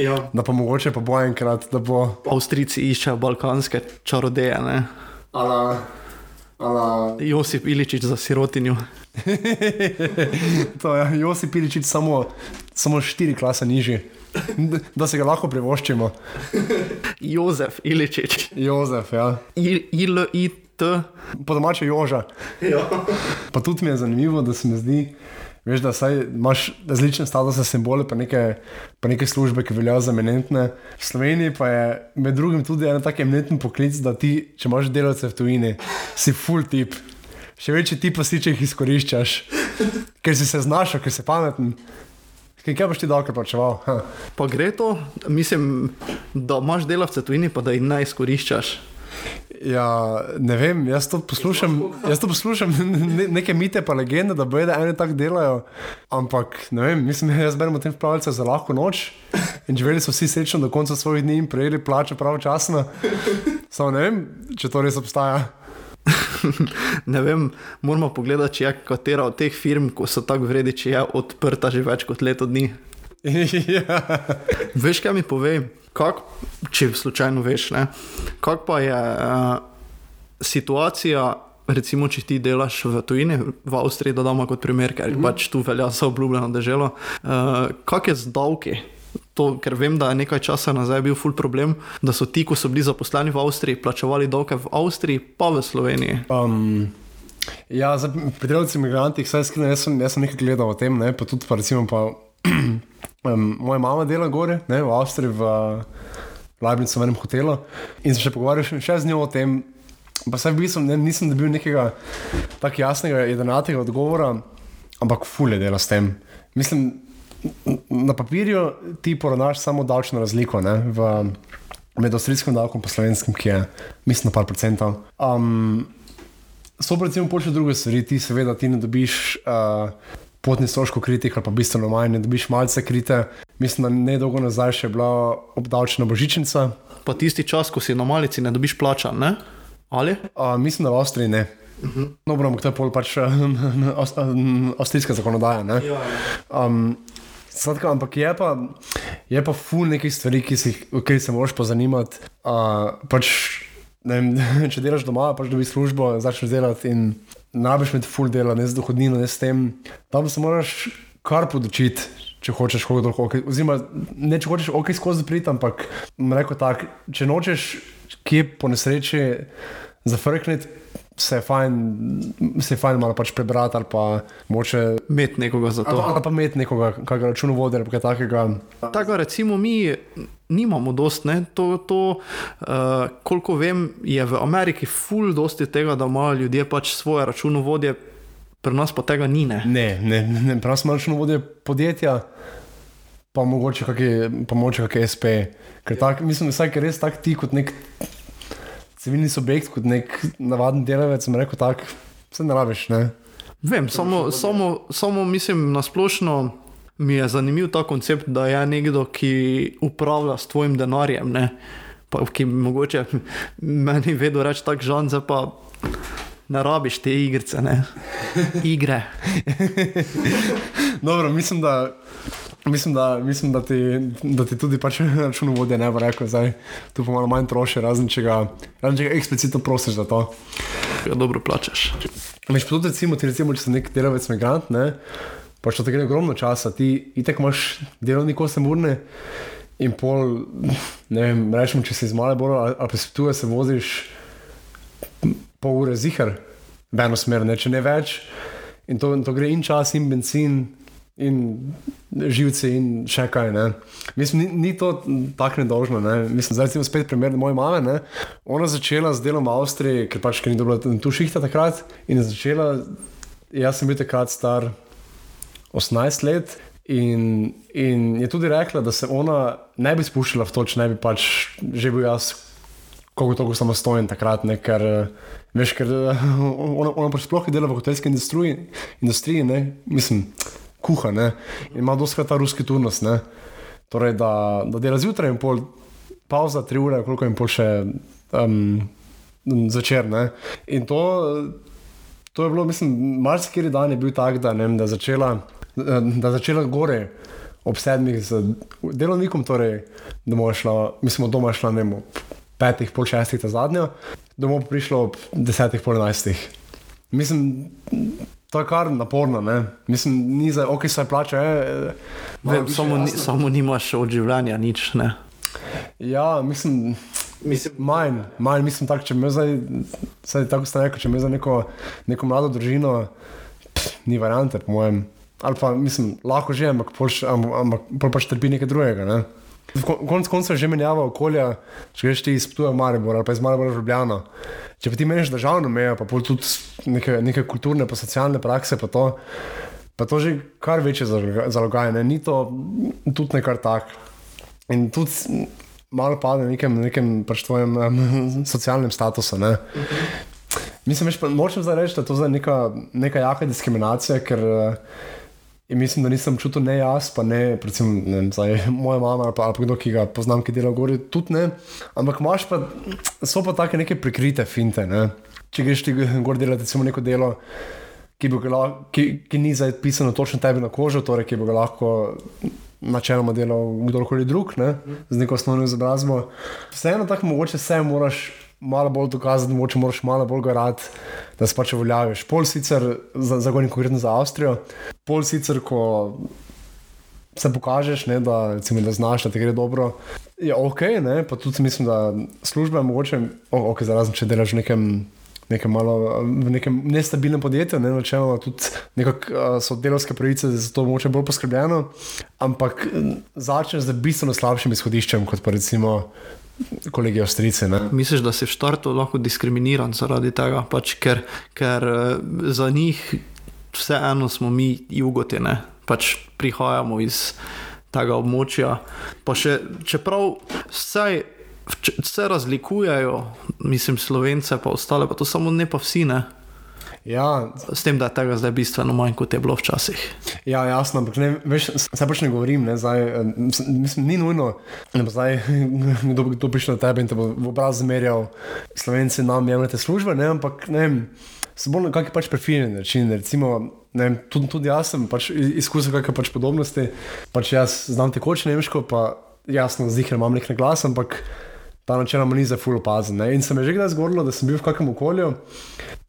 Ja. da pa mogoče pa bo enkrat, da bo. Avstrijci iščejo balkanske čarodeje, ne. Ala, ala. Josip Iličič za sirotinjo. [laughs] to je Josip Piličič, samo, samo štiri klase nižji, da se ga lahko privoščimo. Jozef Iličič. Jozef, ja. I-L-I-T. Po domače Joža. Ja. Pa tudi mi je zanimivo, da se mi zdi, veš, da saj imaš različne statuse, simbole, pa neke, pa neke službe, ki veljajo za eminentne. V Sloveniji pa je med drugim tudi en tak eminenten poklic, da ti, če imaš delavce v tujini, si full tip. Še večji tip pa si, če jih izkoriščaš, ker si se znašel, ker si pameten. Kaj, kaj boš ti dobro plačeval? Ha. Pa gre to, mislim, da imaš delavce tujini, pa da jih ne izkoriščaš. Ja, ne vem, jaz to poslušam, jaz to poslušam [laughs] ne, neke mite, pa legende, da bojo, da ene tako delajo. Ampak, ne vem, mislim, jaz berem o tem pravljice za lahko noč in živeli so vsi srečno do konca svojih dni in prejeli plačo pravočasno. Samo ne vem, če to res obstaja. [laughs] ne vem, moramo pogledati, če je katera od teh firm, ko so tako vredi, če je odprta že več kot leto dni. [laughs] ja. Veš, kaj mi pove, kak, če slučajno veš, ne? kak pa je uh, situacija. Recimo, če ti delaš v tujini, v Avstriji, da damo kot primer, ker mm. pač tu velja za obljubljeno državo. Uh, kak je z davki? To, ker vem, da je nekaj časa nazaj bil ful problem, da so ti, ko so bili zaposleni v Avstriji, plačevali davke v Avstriji, pa v Sloveniji. Um, ja, za pri delavcih imigrantih, saj skrivno, jaz, sem- jaz sem nekaj gledal o tem, ne, pa tudi pa recimo pa [clears throat] um, moja mama dela gore, ne, v Avstriji, v Leibnicu, v enem hotelu. In sem še pogovarjal še, z njo o tem, pa v bistvu ne, nisem dobil nekega tako jasnega, jedenatega odgovora, ampak fulje dela s tem. Mislim, na papirju ti poravnaš samo davčno razliko ne, v, med avstrijskim davkom in slovenskim, ki je, mislim, par procentov. Um, so pa recimo počne druge stvari, ti seveda ti ne dobiš. Uh, Potni stroškov kritik, ali pa bistveno manj, ne dobiš malce krite. Mislim, da ne dolgo nazaj še je bila obdavčena božičnica, Pa tisti čas, ko si na malici ne dobiš plača, ne? Ali? Uh, mislim, da v Avstriji ne. Uh -huh. No, ampak to je pol pač [laughs] uh, avstrijska zakonodaja. Ne? Ja. Um, skratka, ampak je pa, je pa ful nekih stvari, ki si, katerih se moraš pozanimati. Uh, pač, vem, [laughs] če delaš doma, pač dobiš službo, začneš delati in nabiš med ful dela, ne z dohodnino, ne s tem. Tam se moraš kar podočiti. Če hočeš, kako dolgo, oziroma ne če hočeš, ok, skozi priti, ampak reko tako, če nočeš kje po nesreči zafrkniti, se je fajn, se je fajn malo pač prebrati ali pa moče. Imeti nekoga za Ali to. pa, ali pa imeti nekoga, kakega računovodja ali kaj takega. Tako recimo mi nimamo dost, ne? to, to uh, koliko vem, je v Ameriki ful dosti tega, da imajo ljudje pač svoje računovodje, pri nas pa tega ni. Ne? Ne, ne, ne prav smo računovodje podjetja, pa mogoče kakšne, pa mogoče kakšne SP. Ker tak, mislim, da je res tak ti kot nek civilni subjekt, kot nek navaden delavec, sem rekel tako, vse ne rabiš, ne. Vem, samo, samo, samo mislim na splošno. Mi je zanimiv ta koncept, da je nekdo, ki upravlja s tvojim denarjem, ne? pa ki mogoče [laughs] meni vedno reče tako žan, zdaj pa ne rabiš te igrice, ne? [laughs] igre. Dobro, mislim, da. Mislim, da, mislim, da, ti, da ti tudi pač [laughs] računovodje ne bo rekel, da tu pa malo manj troši, razen če ga, razen če ga eksplicitno prosiš za to. Ga dobro plačeš. Veš, pa tudi recimo, ti recimo, če si nek delavec, migrant, ne, pa če to gre ogromno časa, ti itek imaš delovni kosem urne in pol, ne vem, rečemo, če si iz male bolj ali, ali pa si tu, se voziš pol ure zihar, v eno smer, ne, če ne več. In to, in to gre in čas, in benzin, in živce, in še kaj. Ne. Mislim, ni, ni to tako nedožno. Ne. Mislim, zdaj recimo spet primer moje mame. Ne. Ona začela z delom v Avstriji, ker pač ker ni dobila tu šihta takrat. In je začela, jaz sem bil takrat star 18 let. In, in je tudi rekla, da se ona ne bi spuščala v to, če ne bi pač že bil jaz koliko toliko samostojen takrat, ne, ker, veš, ker [laughs] ona, ona pač sploh je delala v hotelski industriji, industriji ne, mislim, kuha, ne, in ima doskrat ta ruski turnus, ne, torej, da, da dela zjutraj in pol, pauza, tri ure, koliko in pol še um, začer, ne, in to, to je bilo, mislim, marsikeri dan je bil tak, da, vem, da začela, da začela gore, ob sedmih z delovnikom, torej domov šla, mislim, doma šla, ne ob petih, pol šestih, ta zadnja, domov pa prišlo ob desetih, pol enajstih. Mislim, to je kar naporno, ne? Mislim, ni za, ok, se plača, je. Vem, samo, ni, samo nimaš od življenja nič. Ne? Ja, mislim, mislim manj, manj, mislim tako, če me zdaj, zdaj tako ste rekli, če me za neko, neko mlado družino, pff, ni variante, po mojem. Ali pa, mislim, lahko že, ampak pol, še- am- ampak pol pač trpi nekaj drugega, ne? Konec koncev že menjava okolja, če greš ti iz Ptuja v Maribor ali pa iz Maribora v Ljubljano. Če pa ti meniš državno mejo, pa tudi neke, neke kulturne, pa socialne prakse, pa to, pa to že kar večje zaloga- zalogaj, ne? Ni to tudi nekar tak. In tudi malo pade na nekem, nekem pač tvojem um, [laughs] socialnem statusu. Ne? Mislim, veš, nočem zdaj reči, da je to zdaj neka, neka jaka diskriminacija, ker uh, mislim, da nisem čutil ne jaz, pa ne, predvsem ne, vem, zdaj, moja mama ali pa, ali pa kdo, ki ga poznam, ki dela v gori, tudi ne. Ampak imaš pa, so pa take neke prikrite finte. Ne? Če greš ti gor delati recimo neko delo, ki, ga ki, ki ni zdaj pisano točno tebi na kožo, torej ki bi ga lahko načeloma delal kdorkoli drug, ne, z neko osnovno izobrazbo. Vseeno tako mogoče se moraš malo bolj dokazati, mogoče moraš malo bolj garati, da se pač uveljaviš. Pol sicer, za, za govorim konkretno za Avstrijo, pol sicer, ko se pokažeš, ne, da, recimo, da znaš, da ti gre dobro, je ok, ne, pa tudi mislim, da služba je mogoče, o- ok, zarazen če delaš v nekem nekem malo, v nekem nestabilnem podjetju, ne načeloma tudi nekako so delovske pravice za to moče bolj poskrbljeno, ampak začneš z bistveno slabšim izhodiščem kot pa recimo kolegi Avstrijci. ne. Misliš, da si v štartu lahko diskriminiran zaradi tega, pač ker, ker eh, za njih vseeno smo mi jugotine, pač prihajamo iz tega območja. Pa še, čeprav vsaj, se razlikujejo, mislim, slovence pa ostale, pa to samo ne pa vsi ne. Ja, S tem, da je tega zdaj bistveno manj, kot je bilo včasih. Ja, jasno, ampak ne, veš, se pač ne govorim, ne, zdaj, eh, mislim, ni nujno, da [laughs] bo zdaj kdo, kdo prišel na tebe in te bo v obraz zmerjal, slovenci nam jemljete službe, ne, ampak ne vem, so bolj na kakšen pač prefinjen način, recimo, ne tudi, tudi jaz sem pač izkusil kakšne pač podobnosti, pač jaz znam tekoče nemško, pa jasno, zdaj imam nek glas, ampak ta načeloma ni za ful opazen. ne. In se mi je že kdaj zgodilo, da sem bil v kakšnem okolju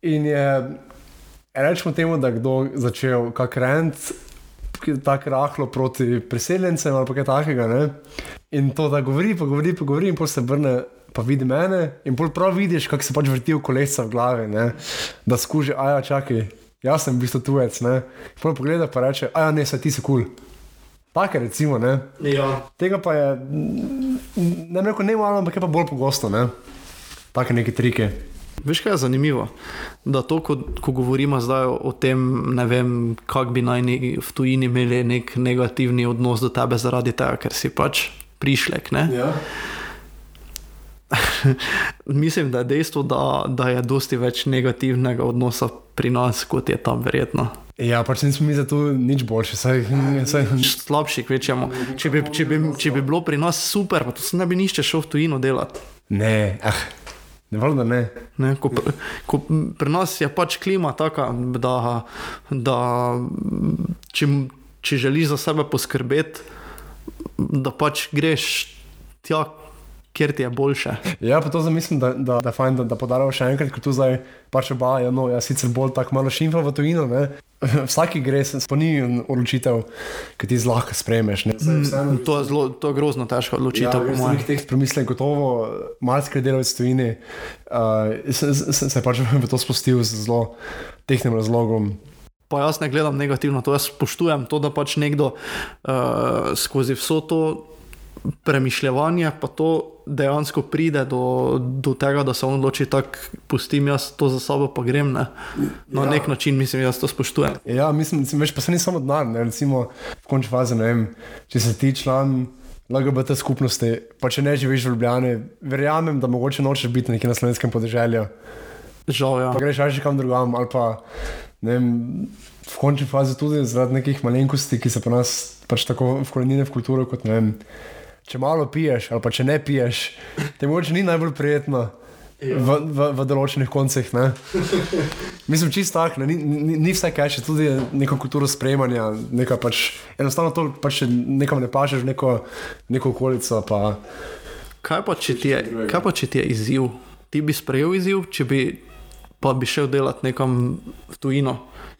in je rečemo temu, da kdo začel kak rent, tako rahlo proti priseljencem ali pa kaj takega. Ne? In to, da govori, pa govori, pa govori, in pol se vrne. Pa vidi mene, in pol prav vidiš, kako se pač vrti v kolesa v glavi, ne? da skuži, a ja, čakaj, jaz sem v bistvu tujec. Pogleda pa reče, a ja, ne, saj ti si kul. Cool. Take recimo, ne. Ja. Tega pa je, ne vem, ne malo, ampak je pa bolj pogosto, ne. Take neke trike. Veš, kaj je zanimivo? Da to, ko, ko govorimo zdaj o, o tem, ne vem, kako bi naj ne, v tujini imeli nek negativni odnos do tebe zaradi tega, ker si pač prišlek. Ne? Ja. [laughs] Mislim, da je dejstvo, da, da je dosti več negativnega odnosa pri nas, kot je tam verjetno. Ja, pač nismo mi za to nič boljši, saj, saj Slabši, kvečemo. Če bi, če, bi, če bi bilo pri nas super, pa to se ne bi nišče šel v tujino delati. ne, ah, ne valjda ne. Ne, ko, pr- ko pri nas je pač klima taka, da, da če, če želiš za sebe poskrbeti, da pač greš tja, kjer ti je boljše. Ja, pa to zamislim, da, da, da, je fajn, da, da podarimo še enkrat, ker tu zdaj pač oba, ja, no, jaz sicer bolj tako malo šimfa v tujino, ne. [laughs] Vsaki gre, se sponi odločitev, ki ti zlahka spremeš. Ne. Saj vseeno- To je, zelo, to je grozno težko odločitev, Ja, po mojem. teh premislil, gotovo, marsikaj delavec v tujini, uh, sem, sem se pač v to spustil z zelo tehnim razlogom. Pa jaz ne gledam negativno, to jaz spoštujem, to, da pač nekdo uh, skozi vso to premišljanje, pa to dejansko pride do, do tega, da se on odloči, tako pustim jaz to za sabo, pa grem. Ne? Na ja. Nek način mislim, jaz to spoštujem. Ja, mislim, mislim veš, pa se ni samo denar, ne, recimo v končni fazi, ne vem, če si ti član LGBT skupnosti, pa če ne živiš v Ljubljani, verjamem, da mogoče nočeš biti nekje na slovenskem podeželju, Žal, ja. pa greš raje kam drugam ali pa, ne vem, v končni fazi tudi zaradi nekih malenkosti, ki se pa nas pač tako vkorenine v kulturo kot ne vem, če malo piješ ali pa če ne piješ, te mogoče ni najbolj prijetno. V, v, v določenih koncih. Ne? [laughs] Mislim, čisto tako, ni, ni, ni vse kaj, še tudi neko kulturo sprejemanja, nekaj pač, enostavno to pač nekam ne pašeš, neko, neko okolico. Pa, Kaj pa, ti je, kaj pa če ti je izziv? Ti bi sprejel izziv, če bi, pa bi šel delati nekam v tujino.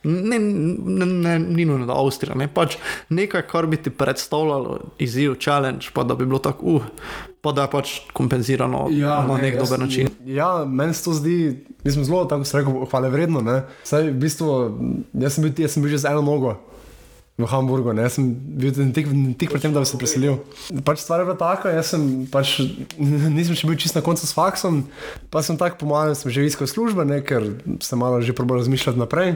Ne, ne, ne, ni nujno, da Avstrija, ne pač nekaj, kar bi ti predstavljalo izziv, challenge, pa da bi bilo tako, uh, pa da je pač kompenzirano ja, na nek jaz- dober način. Ja, meni se to zdi, mislim, zelo tako se rekel, hvale vredno. Ne? Saj, v bistvu, jaz sem bil, jaz sem bil že z eno nogo. V Hamburgu, ne, jaz sem bil tik, tik pred tem, da bi se preselil. Pač stvar je bila taka, jaz sem pač nisem še bil čist na koncu s faksom, pa sem tako pomagal, sem že iskal službe, ne, ker sem malo že probal razmišljati naprej.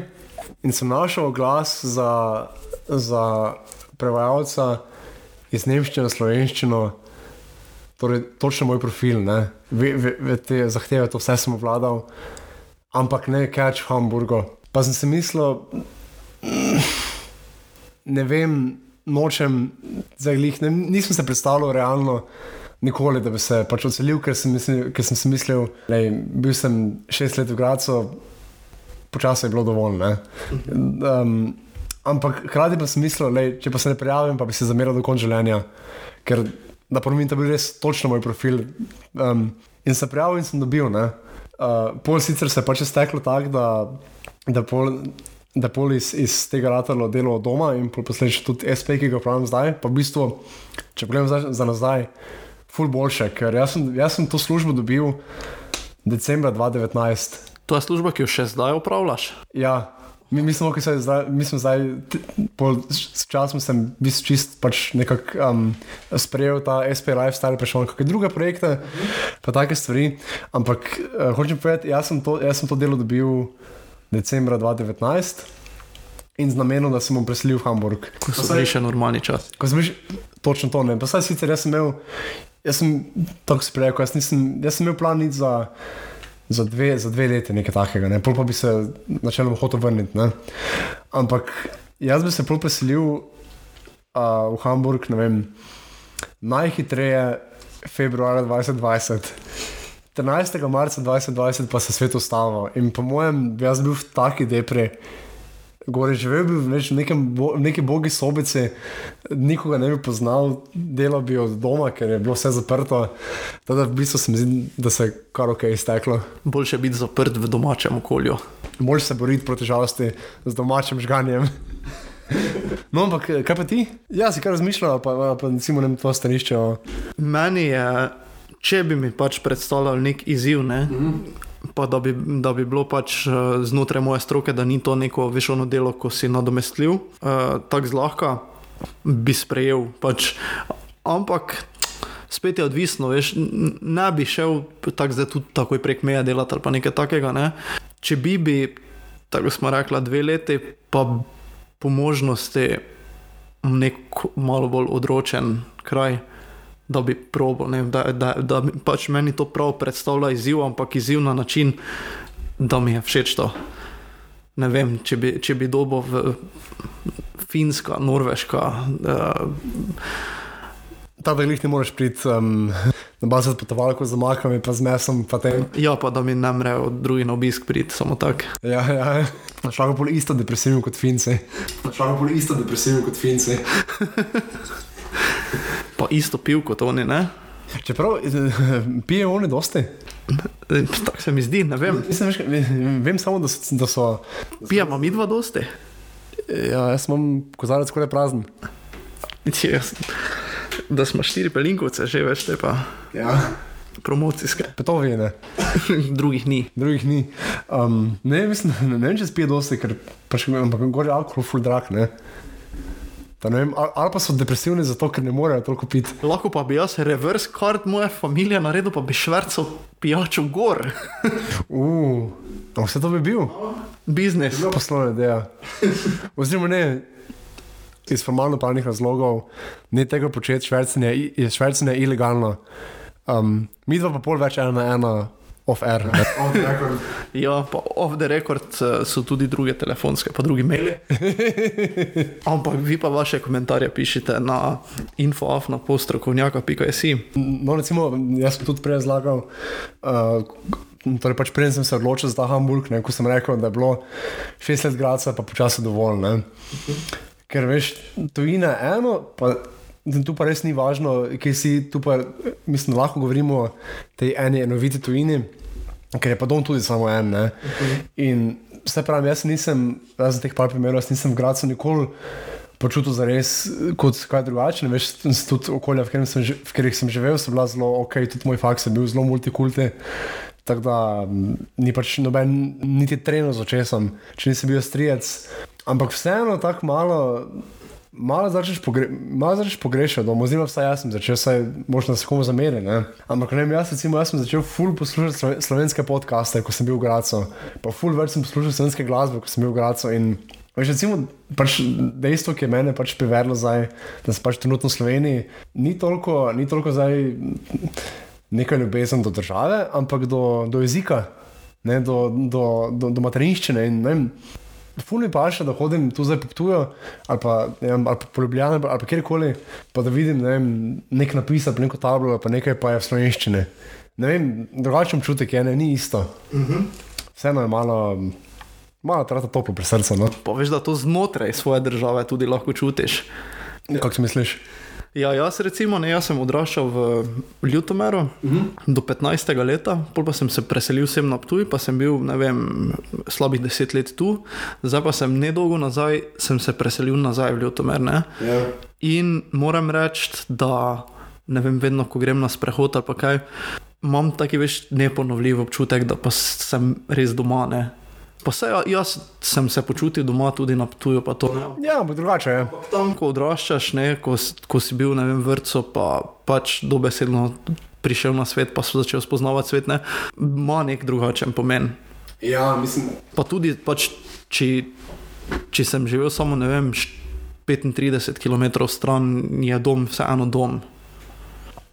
In sem našel glas za, za prevajalca iz nemščine na slovenščino, torej točno moj profil, ne, ve, ve, ve te zahteve, to vse sem obvladal, ampak ne catch v Hamburgu. Pa sem si mislil, ne vem, nočem, zdaj glih, ne, nisem se predstavljal realno. Nikoli, da bi se pač odselil, ker sem, mislil, ker sem si mislil, da bil sem šest let v Gracu, počasi je bilo dovolj. ne. Um, ampak hkrati pa sem mislil, da če pa se ne prijavim, pa bi se zameral do konca življenja, ker na prvem to bil res točno moj profil. Um, in se prijavil in sem dobil. Uh, pol sicer se je pač steklo tako, da, da pol da je pol iz, iz tega ratalo delo od doma in pol posledično tudi SP, ki ga upravljam zdaj. Pa v bistvu, če pogledam zdaj, za nazaj, ful boljše, ker jaz sem, jaz sem to službo dobil decembra 2019. To je služba, ki jo še zdaj upravljaš. Ja, mi, mi smo, ki se zdaj, mi smo zdaj, t- po s časom sem bil čist pač nekako um, sprejel ta SP Lifestyle, prešel na kakšne druge projekte, pa take stvari. Ampak uh, hočem povedati, jaz sem to, jaz sem to delo dobil decembra 2019 in z namenom, da sem bom preselil v Hamburg. Ko so bili še normalni čas. Ko sem bil, točno to ne. Pa saj sicer jaz sem imel, jaz sem tako sprejel, jaz, nisem, jaz sem imel plan iti za, za, dve, za dve leti nekaj takega, ne. pol pa bi se načeloma hotel vrniti. Ne. Ampak jaz bi se pol preselil uh, v Hamburg, ne vem, najhitreje februarja 2020. 13. marca 2020 pa se svet ustavil in po mojem, jaz bil v taki depri. Gore živel bi v neč- nekem bo, v neki bogi sobici, nikoga ne bi poznal, delal bi od doma, ker je bilo vse zaprto. Teda v bistvu se mi zdi, da se je kar ok izteklo. Boljše biti zaprt v domačem okolju. Moraš se boriti proti žalosti z domačim žganjem. No, ampak kaj pa ti? Ja, si kar razmišljal, pa, pa recimo ne to stališče. o- Meni je, če bi mi pač predstavljal nek izziv, ne, pa da bi, da bi bilo pač eh, znotraj moje stroke, da ni to neko vešono delo, ko si nadomestljiv, uh, tako zlahka bi sprejel. Pač, ampak spet je odvisno, veš, ne bi šel tako zdaj tudi takoj prek meja delati ali pa nekaj takega. Ne. Če bi, bi, tako smo rekli, dve leti, pa po možnosti nek malo bolj odročen kraj, da bi probo, ne, da, da, da pač meni to prav predstavlja izziv, ampak izziv na način, da mi je všeč to. Ne vem, če bi, če bi dobo v Finska, Norveška. Uh, Ta jih ne moreš priti um, na bazo potovalko z makami, pa z mesom, pa tem. ja, pa da mi ne mrejo drugi na obisk priti, samo tako. Ja, ja. Šlo je bolj isto depresivno kot finci. Šlo je bolj isto depresivno kot finci. [laughs] Pa isto pil kot oni, ne? Čeprav [laughs] pijejo oni dosti. Tako se mi zdi, ne vem. Mislim, veš, vem samo, da so. Da so Pijemo mi dva dosti. ja, jaz imam kozarec skoraj prazen. Jaz, da smo štiri pelinkovce, že veš, te pa Ja. promocijske. Petovi ne, [laughs] Drugih ni. drugih ni. Um, ne, mislim, ne, ne vem, če spije dosti, ker pač ampak gori alkohol full drag. Ne. Vem, ali, pa so depresivni zato, ker ne morejo toliko piti. Lahko pa bi jaz reverse card moje družine naredil, pa bi švrcal pijačo gor. [laughs] Uh, vse to bi bil. Biznis. Poslovna ideja. Oziroma ne, iz formalno pravnih razlogov ne tega početi, švercanje je, švercanje je ilegalno. Um, mi dva pa pol več ena na ena off air. [laughs] Ja, pa off the record eh, so tudi druge telefonske, pa drugi maili. [laughs] Ampak vi pa vaše komentarje pišite na infoafna.postrokovnjaka.si. No, recimo, jaz sem tudi prej razlagal. Uh, Torej, pač prej sem se odločil za Hamburg, ne, ko sem rekel, da je bilo 6 let gradca, pa počasi dovolj. Ne. Ker veš, tujina je eno, pa tu pa res ni važno, kje si, tu pa mislim, lahko govorimo o tej eni enoviti tujini, ker je pa dom tudi samo en. Ne. In vse pravim, jaz se nisem, razen teh par primerov, jaz nisem v gradcu nikoli počutil za res kot kaj drugače. ne Veš, tudi okolja, v katerem sem, v katerih sem živel, so bila zelo ok, tudi moj faks je bil zelo multikulti. Tako da ni pač noben, niti trenil z očesom, če nisem bil strijec. Ampak vseeno tako malo. Malo začneš, pogre, malo začneš pogrešati, doma, oziroma vsaj jaz sem začel, saj možno se komu zameri. Ne? Ampak ne vem, jaz, recimo, jaz sem začel ful poslušati sloven- slovenske podcaste, ko sem bil v Gracu, pa ful več sem poslušal slovenske glasbe, ko sem bil v Gracu. In veš, recimo, pač dejstvo, ki je mene pač privedlo zdaj, da sem pač trenutno v Sloveniji, ni toliko, ni toliko zdaj neka ljubezen do države, ampak do, do jezika, ne, do, do, do, do materinščine. In, ne vem, Ful mi pa še, da hodim tu zdaj po Ptuju ali pa, vem, ali pa po Ljubljani ali pa kjerkoli, pa da vidim ne vem, nek napis ali neko tablo ali pa nekaj pa je v slovenščini. Ne vem, drugačen občutek je, ne, ni isto. Vseeno je malo, malo trata toplo pri srcu. No? Pa veš, da to znotraj svoje države tudi lahko čutiš. Kako misliš? Ja, jaz recimo, ne, jaz sem odraščal v Ljutomeru uh -huh. do 15. leta, pol pa sem se preselil sem na Ptuj, pa sem bil, ne vem, slabih deset let tu, zdaj pa sem nedolgo nazaj, sem se preselil nazaj v Ljutomer. Ne? Ja. In moram reči, da ne vem, vedno, ko grem na sprehod ali pa kaj, imam taki več neponovljiv občutek, da pa sem res doma. Ne. Pa se, jaz sem se počutil doma tudi na tuju, pa to ne. Ja, ampak drugače je. Tam, ko odraščaš, ne, ko, ko si bil ne vem, v vrtu, pa pač dobesedno prišel na svet, pa si začel spoznavati svet, ne, ima nek drugačen pomen. Ja, mislim. Pa tudi, pač, če, če sem živel samo ne vem, š- 35 km stran, je dom vseeno dom.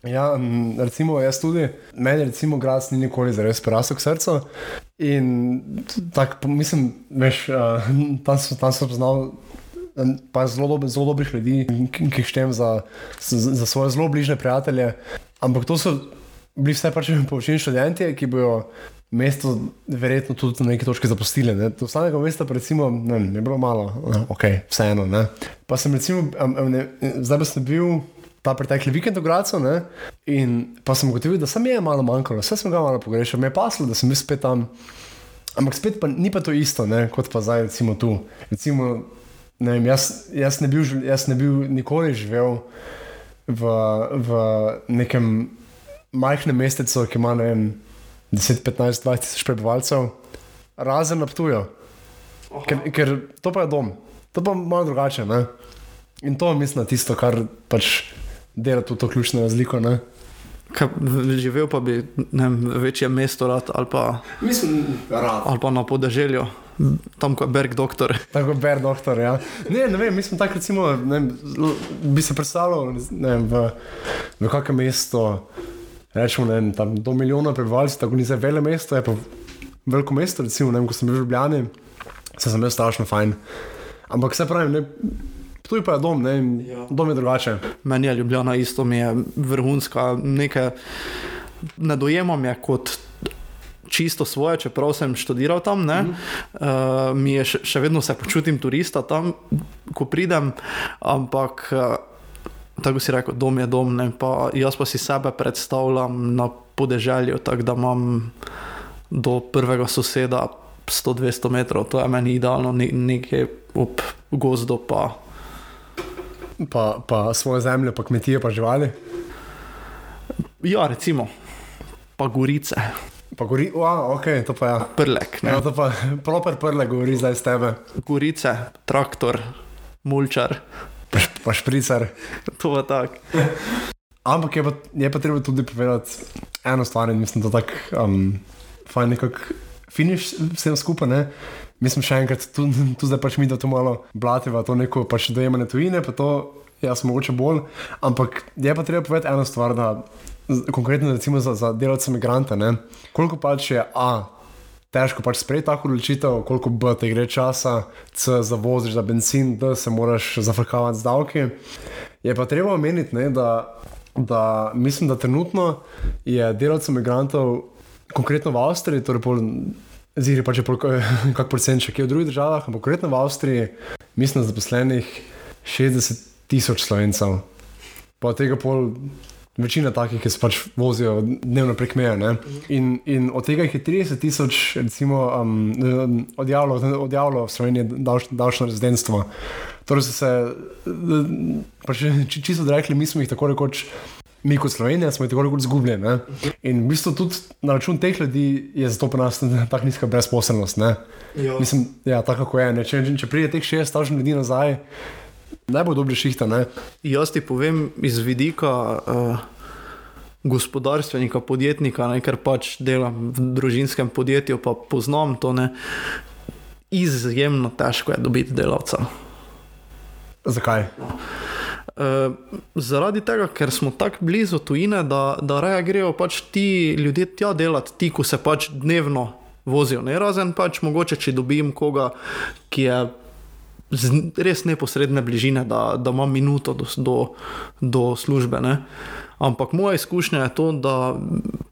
Ja, recimo jaz tudi, meni recimo grad ni nikoli zares prerasel k srcu. In tako, mislim, veš, uh, tam, sem- tam sem poznal pa zelo, dob, zelo dobrih ljudi, ki, jih štejem za, za, za svoje zelo bližne prijatelje. Ampak to so bili vse pač povečini študenti, ki bojo mesto verjetno tudi na neki točki zapustili. Ne. Do samega mesta recimo, ne, je bilo malo, no, ok, vseeno. Ne. Pa sem recimo, em, em, ne, zdaj pa sem bil ta pretekli vikend v Gracu ne, in pa sem ugotovil, da sem je malo manjkalo, vse sem ga malo pogrešal, me je paslo, da sem bil spet tam. Ampak spet pa ni pa to isto, ne, kot pa zdaj, recimo tu. Recimo, ne vem, jaz, jaz, ne bil, jaz ne bil nikoli živel v, v nekem majhnem mestecu, ki ima vem, 10, 15, 20 tisoč prebivalcev, razen na Ptuju. Ker, ker to pa je dom, to pa je malo drugače. Ne? In to mislim, da je tisto, kar pač dela tudi to ključno razliko. Ne? Kaj, živel pa bi ne vem, v večjem mestu rad ali pa, Mislim, rad. ali pa na podeželju, tam ko je Berg doktor. [laughs] Tako ber doktor. Ja. Ne, ne vem, mislim, tako recimo, ne vem, zelo- bi se predstavljal ne vem, v, v kakem mestu, rečemo, ne tam do milijona prebivalcev, tako ni za vele mesto, je pa veliko mesto, recimo, ne vem, ko sem bil v Ljubljani, se sem imel strašno fajn. Ampak se pravi, ne, tu pa je dom, ne, Ja. dom je drugače. Meni je Ljubljana isto, mi je vrhunska, nekaj ne dojemam je kot čisto svoje, čeprav sem študiral tam. Mm. Uh, mi je še, še vedno se počutim turista tam, ko pridem, ampak. Uh, Tako si rekel, dom je dom, ne, pa jaz pa si sebe predstavljam na podeželju, tako da imam do prvega soseda 100-200 metrov, to je meni idealno, ne, nekaj ob gozdu pa Pa, pa svoje zemlje, pa kmetije, pa živali. Ja, recimo, pa gorice, Pa gori, wow, ok, to pa ja. prlek, Ja, ne? to pa proper prle govori zdaj s tebe, gorice, traktor, mulčar, pa, pa špricer. to je tako. Ampak je pa, je pa treba tudi povedati eno stvar, in mislim, da tako um, fajn nekako finiš vsem skupaj. Ne? Mislim, še enkrat, tu, tu zdaj pač mi da to malo blativa, to neko pač dojemanje tujine, pa to jaz mogoče bolj. Ampak je pa treba povedati eno stvar, da konkretno recimo za, za delavce imigrante, ne? koliko pač je A. Težko pač sprejeti tako odločitev, koliko B te gre časa, C za voziš za benzin, D se moraš zafrkavati z davki. Je pa treba omeniti, ne, da, da mislim, da trenutno je delavcev imigrantov, konkretno v Avstriji, torej ziri pa če pol, [laughs] kak procent še kje v drugih državah, ampak konkretno v Avstriji, mislim, zaposlenih 60 tisoč slovencev. Pa tega pol. Večina takih, ki se pač vozijo dnevno prek meje. In, in od tega jih je 30 tisoč, recimo, um, odjavilo, odjavilo v Sloveniji davčno rezidentstvo. Torej so se, eh, pač, či- [laughs] čisto rekli, mi smo jih tako rekoč, mi kot Slovenija smo tako rekoč izgubljeni. ne. In v bistvu tudi na račun teh ljudi je zato pri nas tako nizka brezposelnost. Ja. Mislim, ja, tako kako je. ne. Če, če pride teh 60 tisoč ljudi nazaj, ne bo dobro šihta. Ne? Jaz ti povem iz vidika uh, gospodarstvenika, podjetnika, ne, ker pač delam v družinskem podjetju, pa poznam to. Ne, izjemno težko je dobiti delavca. Zakaj? Uh, zaradi tega, ker smo tako blizu tujine, da, da raje grejo pač ti ljudje tja delati, ti, ko se pač dnevno vozijo. Ne? Razen pač mogoče, če dobim koga, ki je res neposredne bližine, da, da ima minuto do, do, do službe. Ne? Ampak moja izkušnja je to, da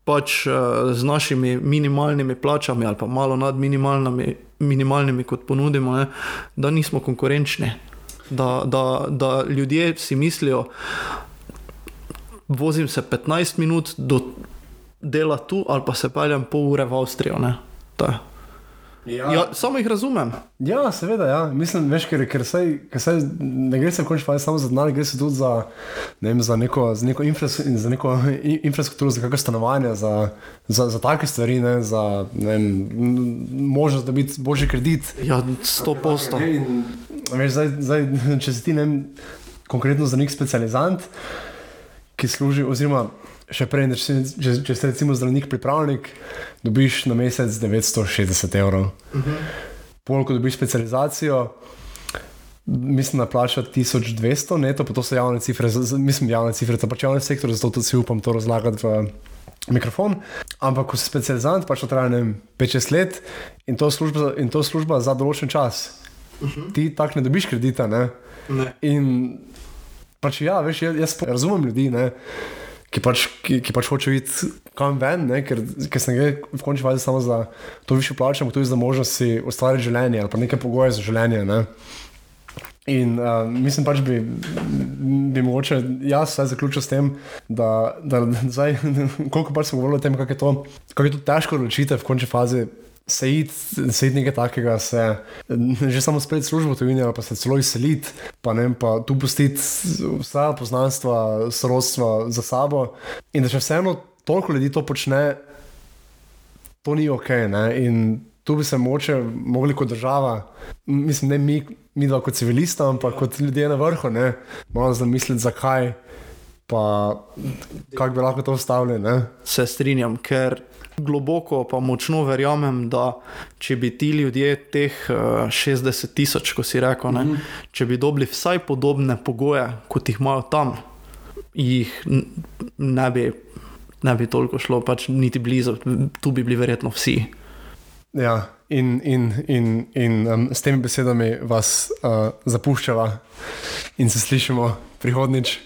pač eh, z našimi minimalnimi plačami ali pa malo nad minimalnimi, minimalnimi kot ponudimo, ne, da nismo konkurenčni. Da, da, da ljudje si mislijo, vozim se 15 minut do dela tu, ali pa se peljem pol ure v Avstrijo. ne. To je. Ja. Ja, samo jih razumem. Ja, seveda, ja. mislim, veš, ker, ker, saj, ker saj ne gre se v končni fazi samo za denar, gre se tudi za, ne vem, za neko, za neko, infras, za neko infrastrukturo, za kakšno stanovanje, za, za, za take stvari, ne, za ne vem, možnost dobiti božji kredit. Ja, sto posto. In, veš, zdaj, zdaj, če si ti ne vem, konkretno zdravnik specializant, ki služi, oziroma še prej, če, če, če si recimo zdravnik pripravnik, dobiš na mesec 960 evrov. Uh -huh. Pol, ko dobiš specializacijo, mislim, da plača 1200 neto, pa to so javne cifre, z- mislim, javne cifre, to pač javni sektor, zato tudi si upam to razlagati v mikrofon. Ampak, ko si specializant, pač to traja ne vem, 5-6 let in to, služba, in to služba za določen čas. Uh -huh. Ti tako ne dobiš kredita. Ne? Ne. In pač ja, veš, jaz, jaz razumem ljudi, ne, ki, pač, ki, ki pač hočejo iti kam ven, ne, ker, ker se ne gre v končni fazi samo za to višjo plačo, ampak tudi za možnost si ustvariti življenje ali pa neke pogoje za življenje. Ne. In uh, mislim pač, bi, bi mogoče jaz vse zaključil s tem, da, da, da zdaj, [laughs] koliko pač smo govorili o tem, kako je to, kako je to težko odločitev v končni fazi. Se id, se id nekaj takega, se že samo spet službo ali pa se celo izseliti, pa ne vem, pa tu pustiti vsa poznanstva, sorodstva za sabo. In da še vseeno toliko ljudi to počne, to ni ok. Ne? In tu bi se moče mogli kot država, mislim, ne mi, mi dva kot civilista, ampak kot ljudje na vrhu, ne? malo zamisliti, zakaj, pa kako bi lahko to ustavili. ne. Se strinjam, ker globoko pa močno verjamem, da če bi ti ljudje, teh uh, 60 tisoč, ko si rekel, ne, mm -hmm. če bi dobili vsaj podobne pogoje, kot jih imajo tam, jih ne bi, ne bi toliko šlo, pač niti blizu, tu bi bili verjetno vsi. Ja, in, in, in, in um, s temi besedami vas uh, zapuščava in se slišimo prihodnič.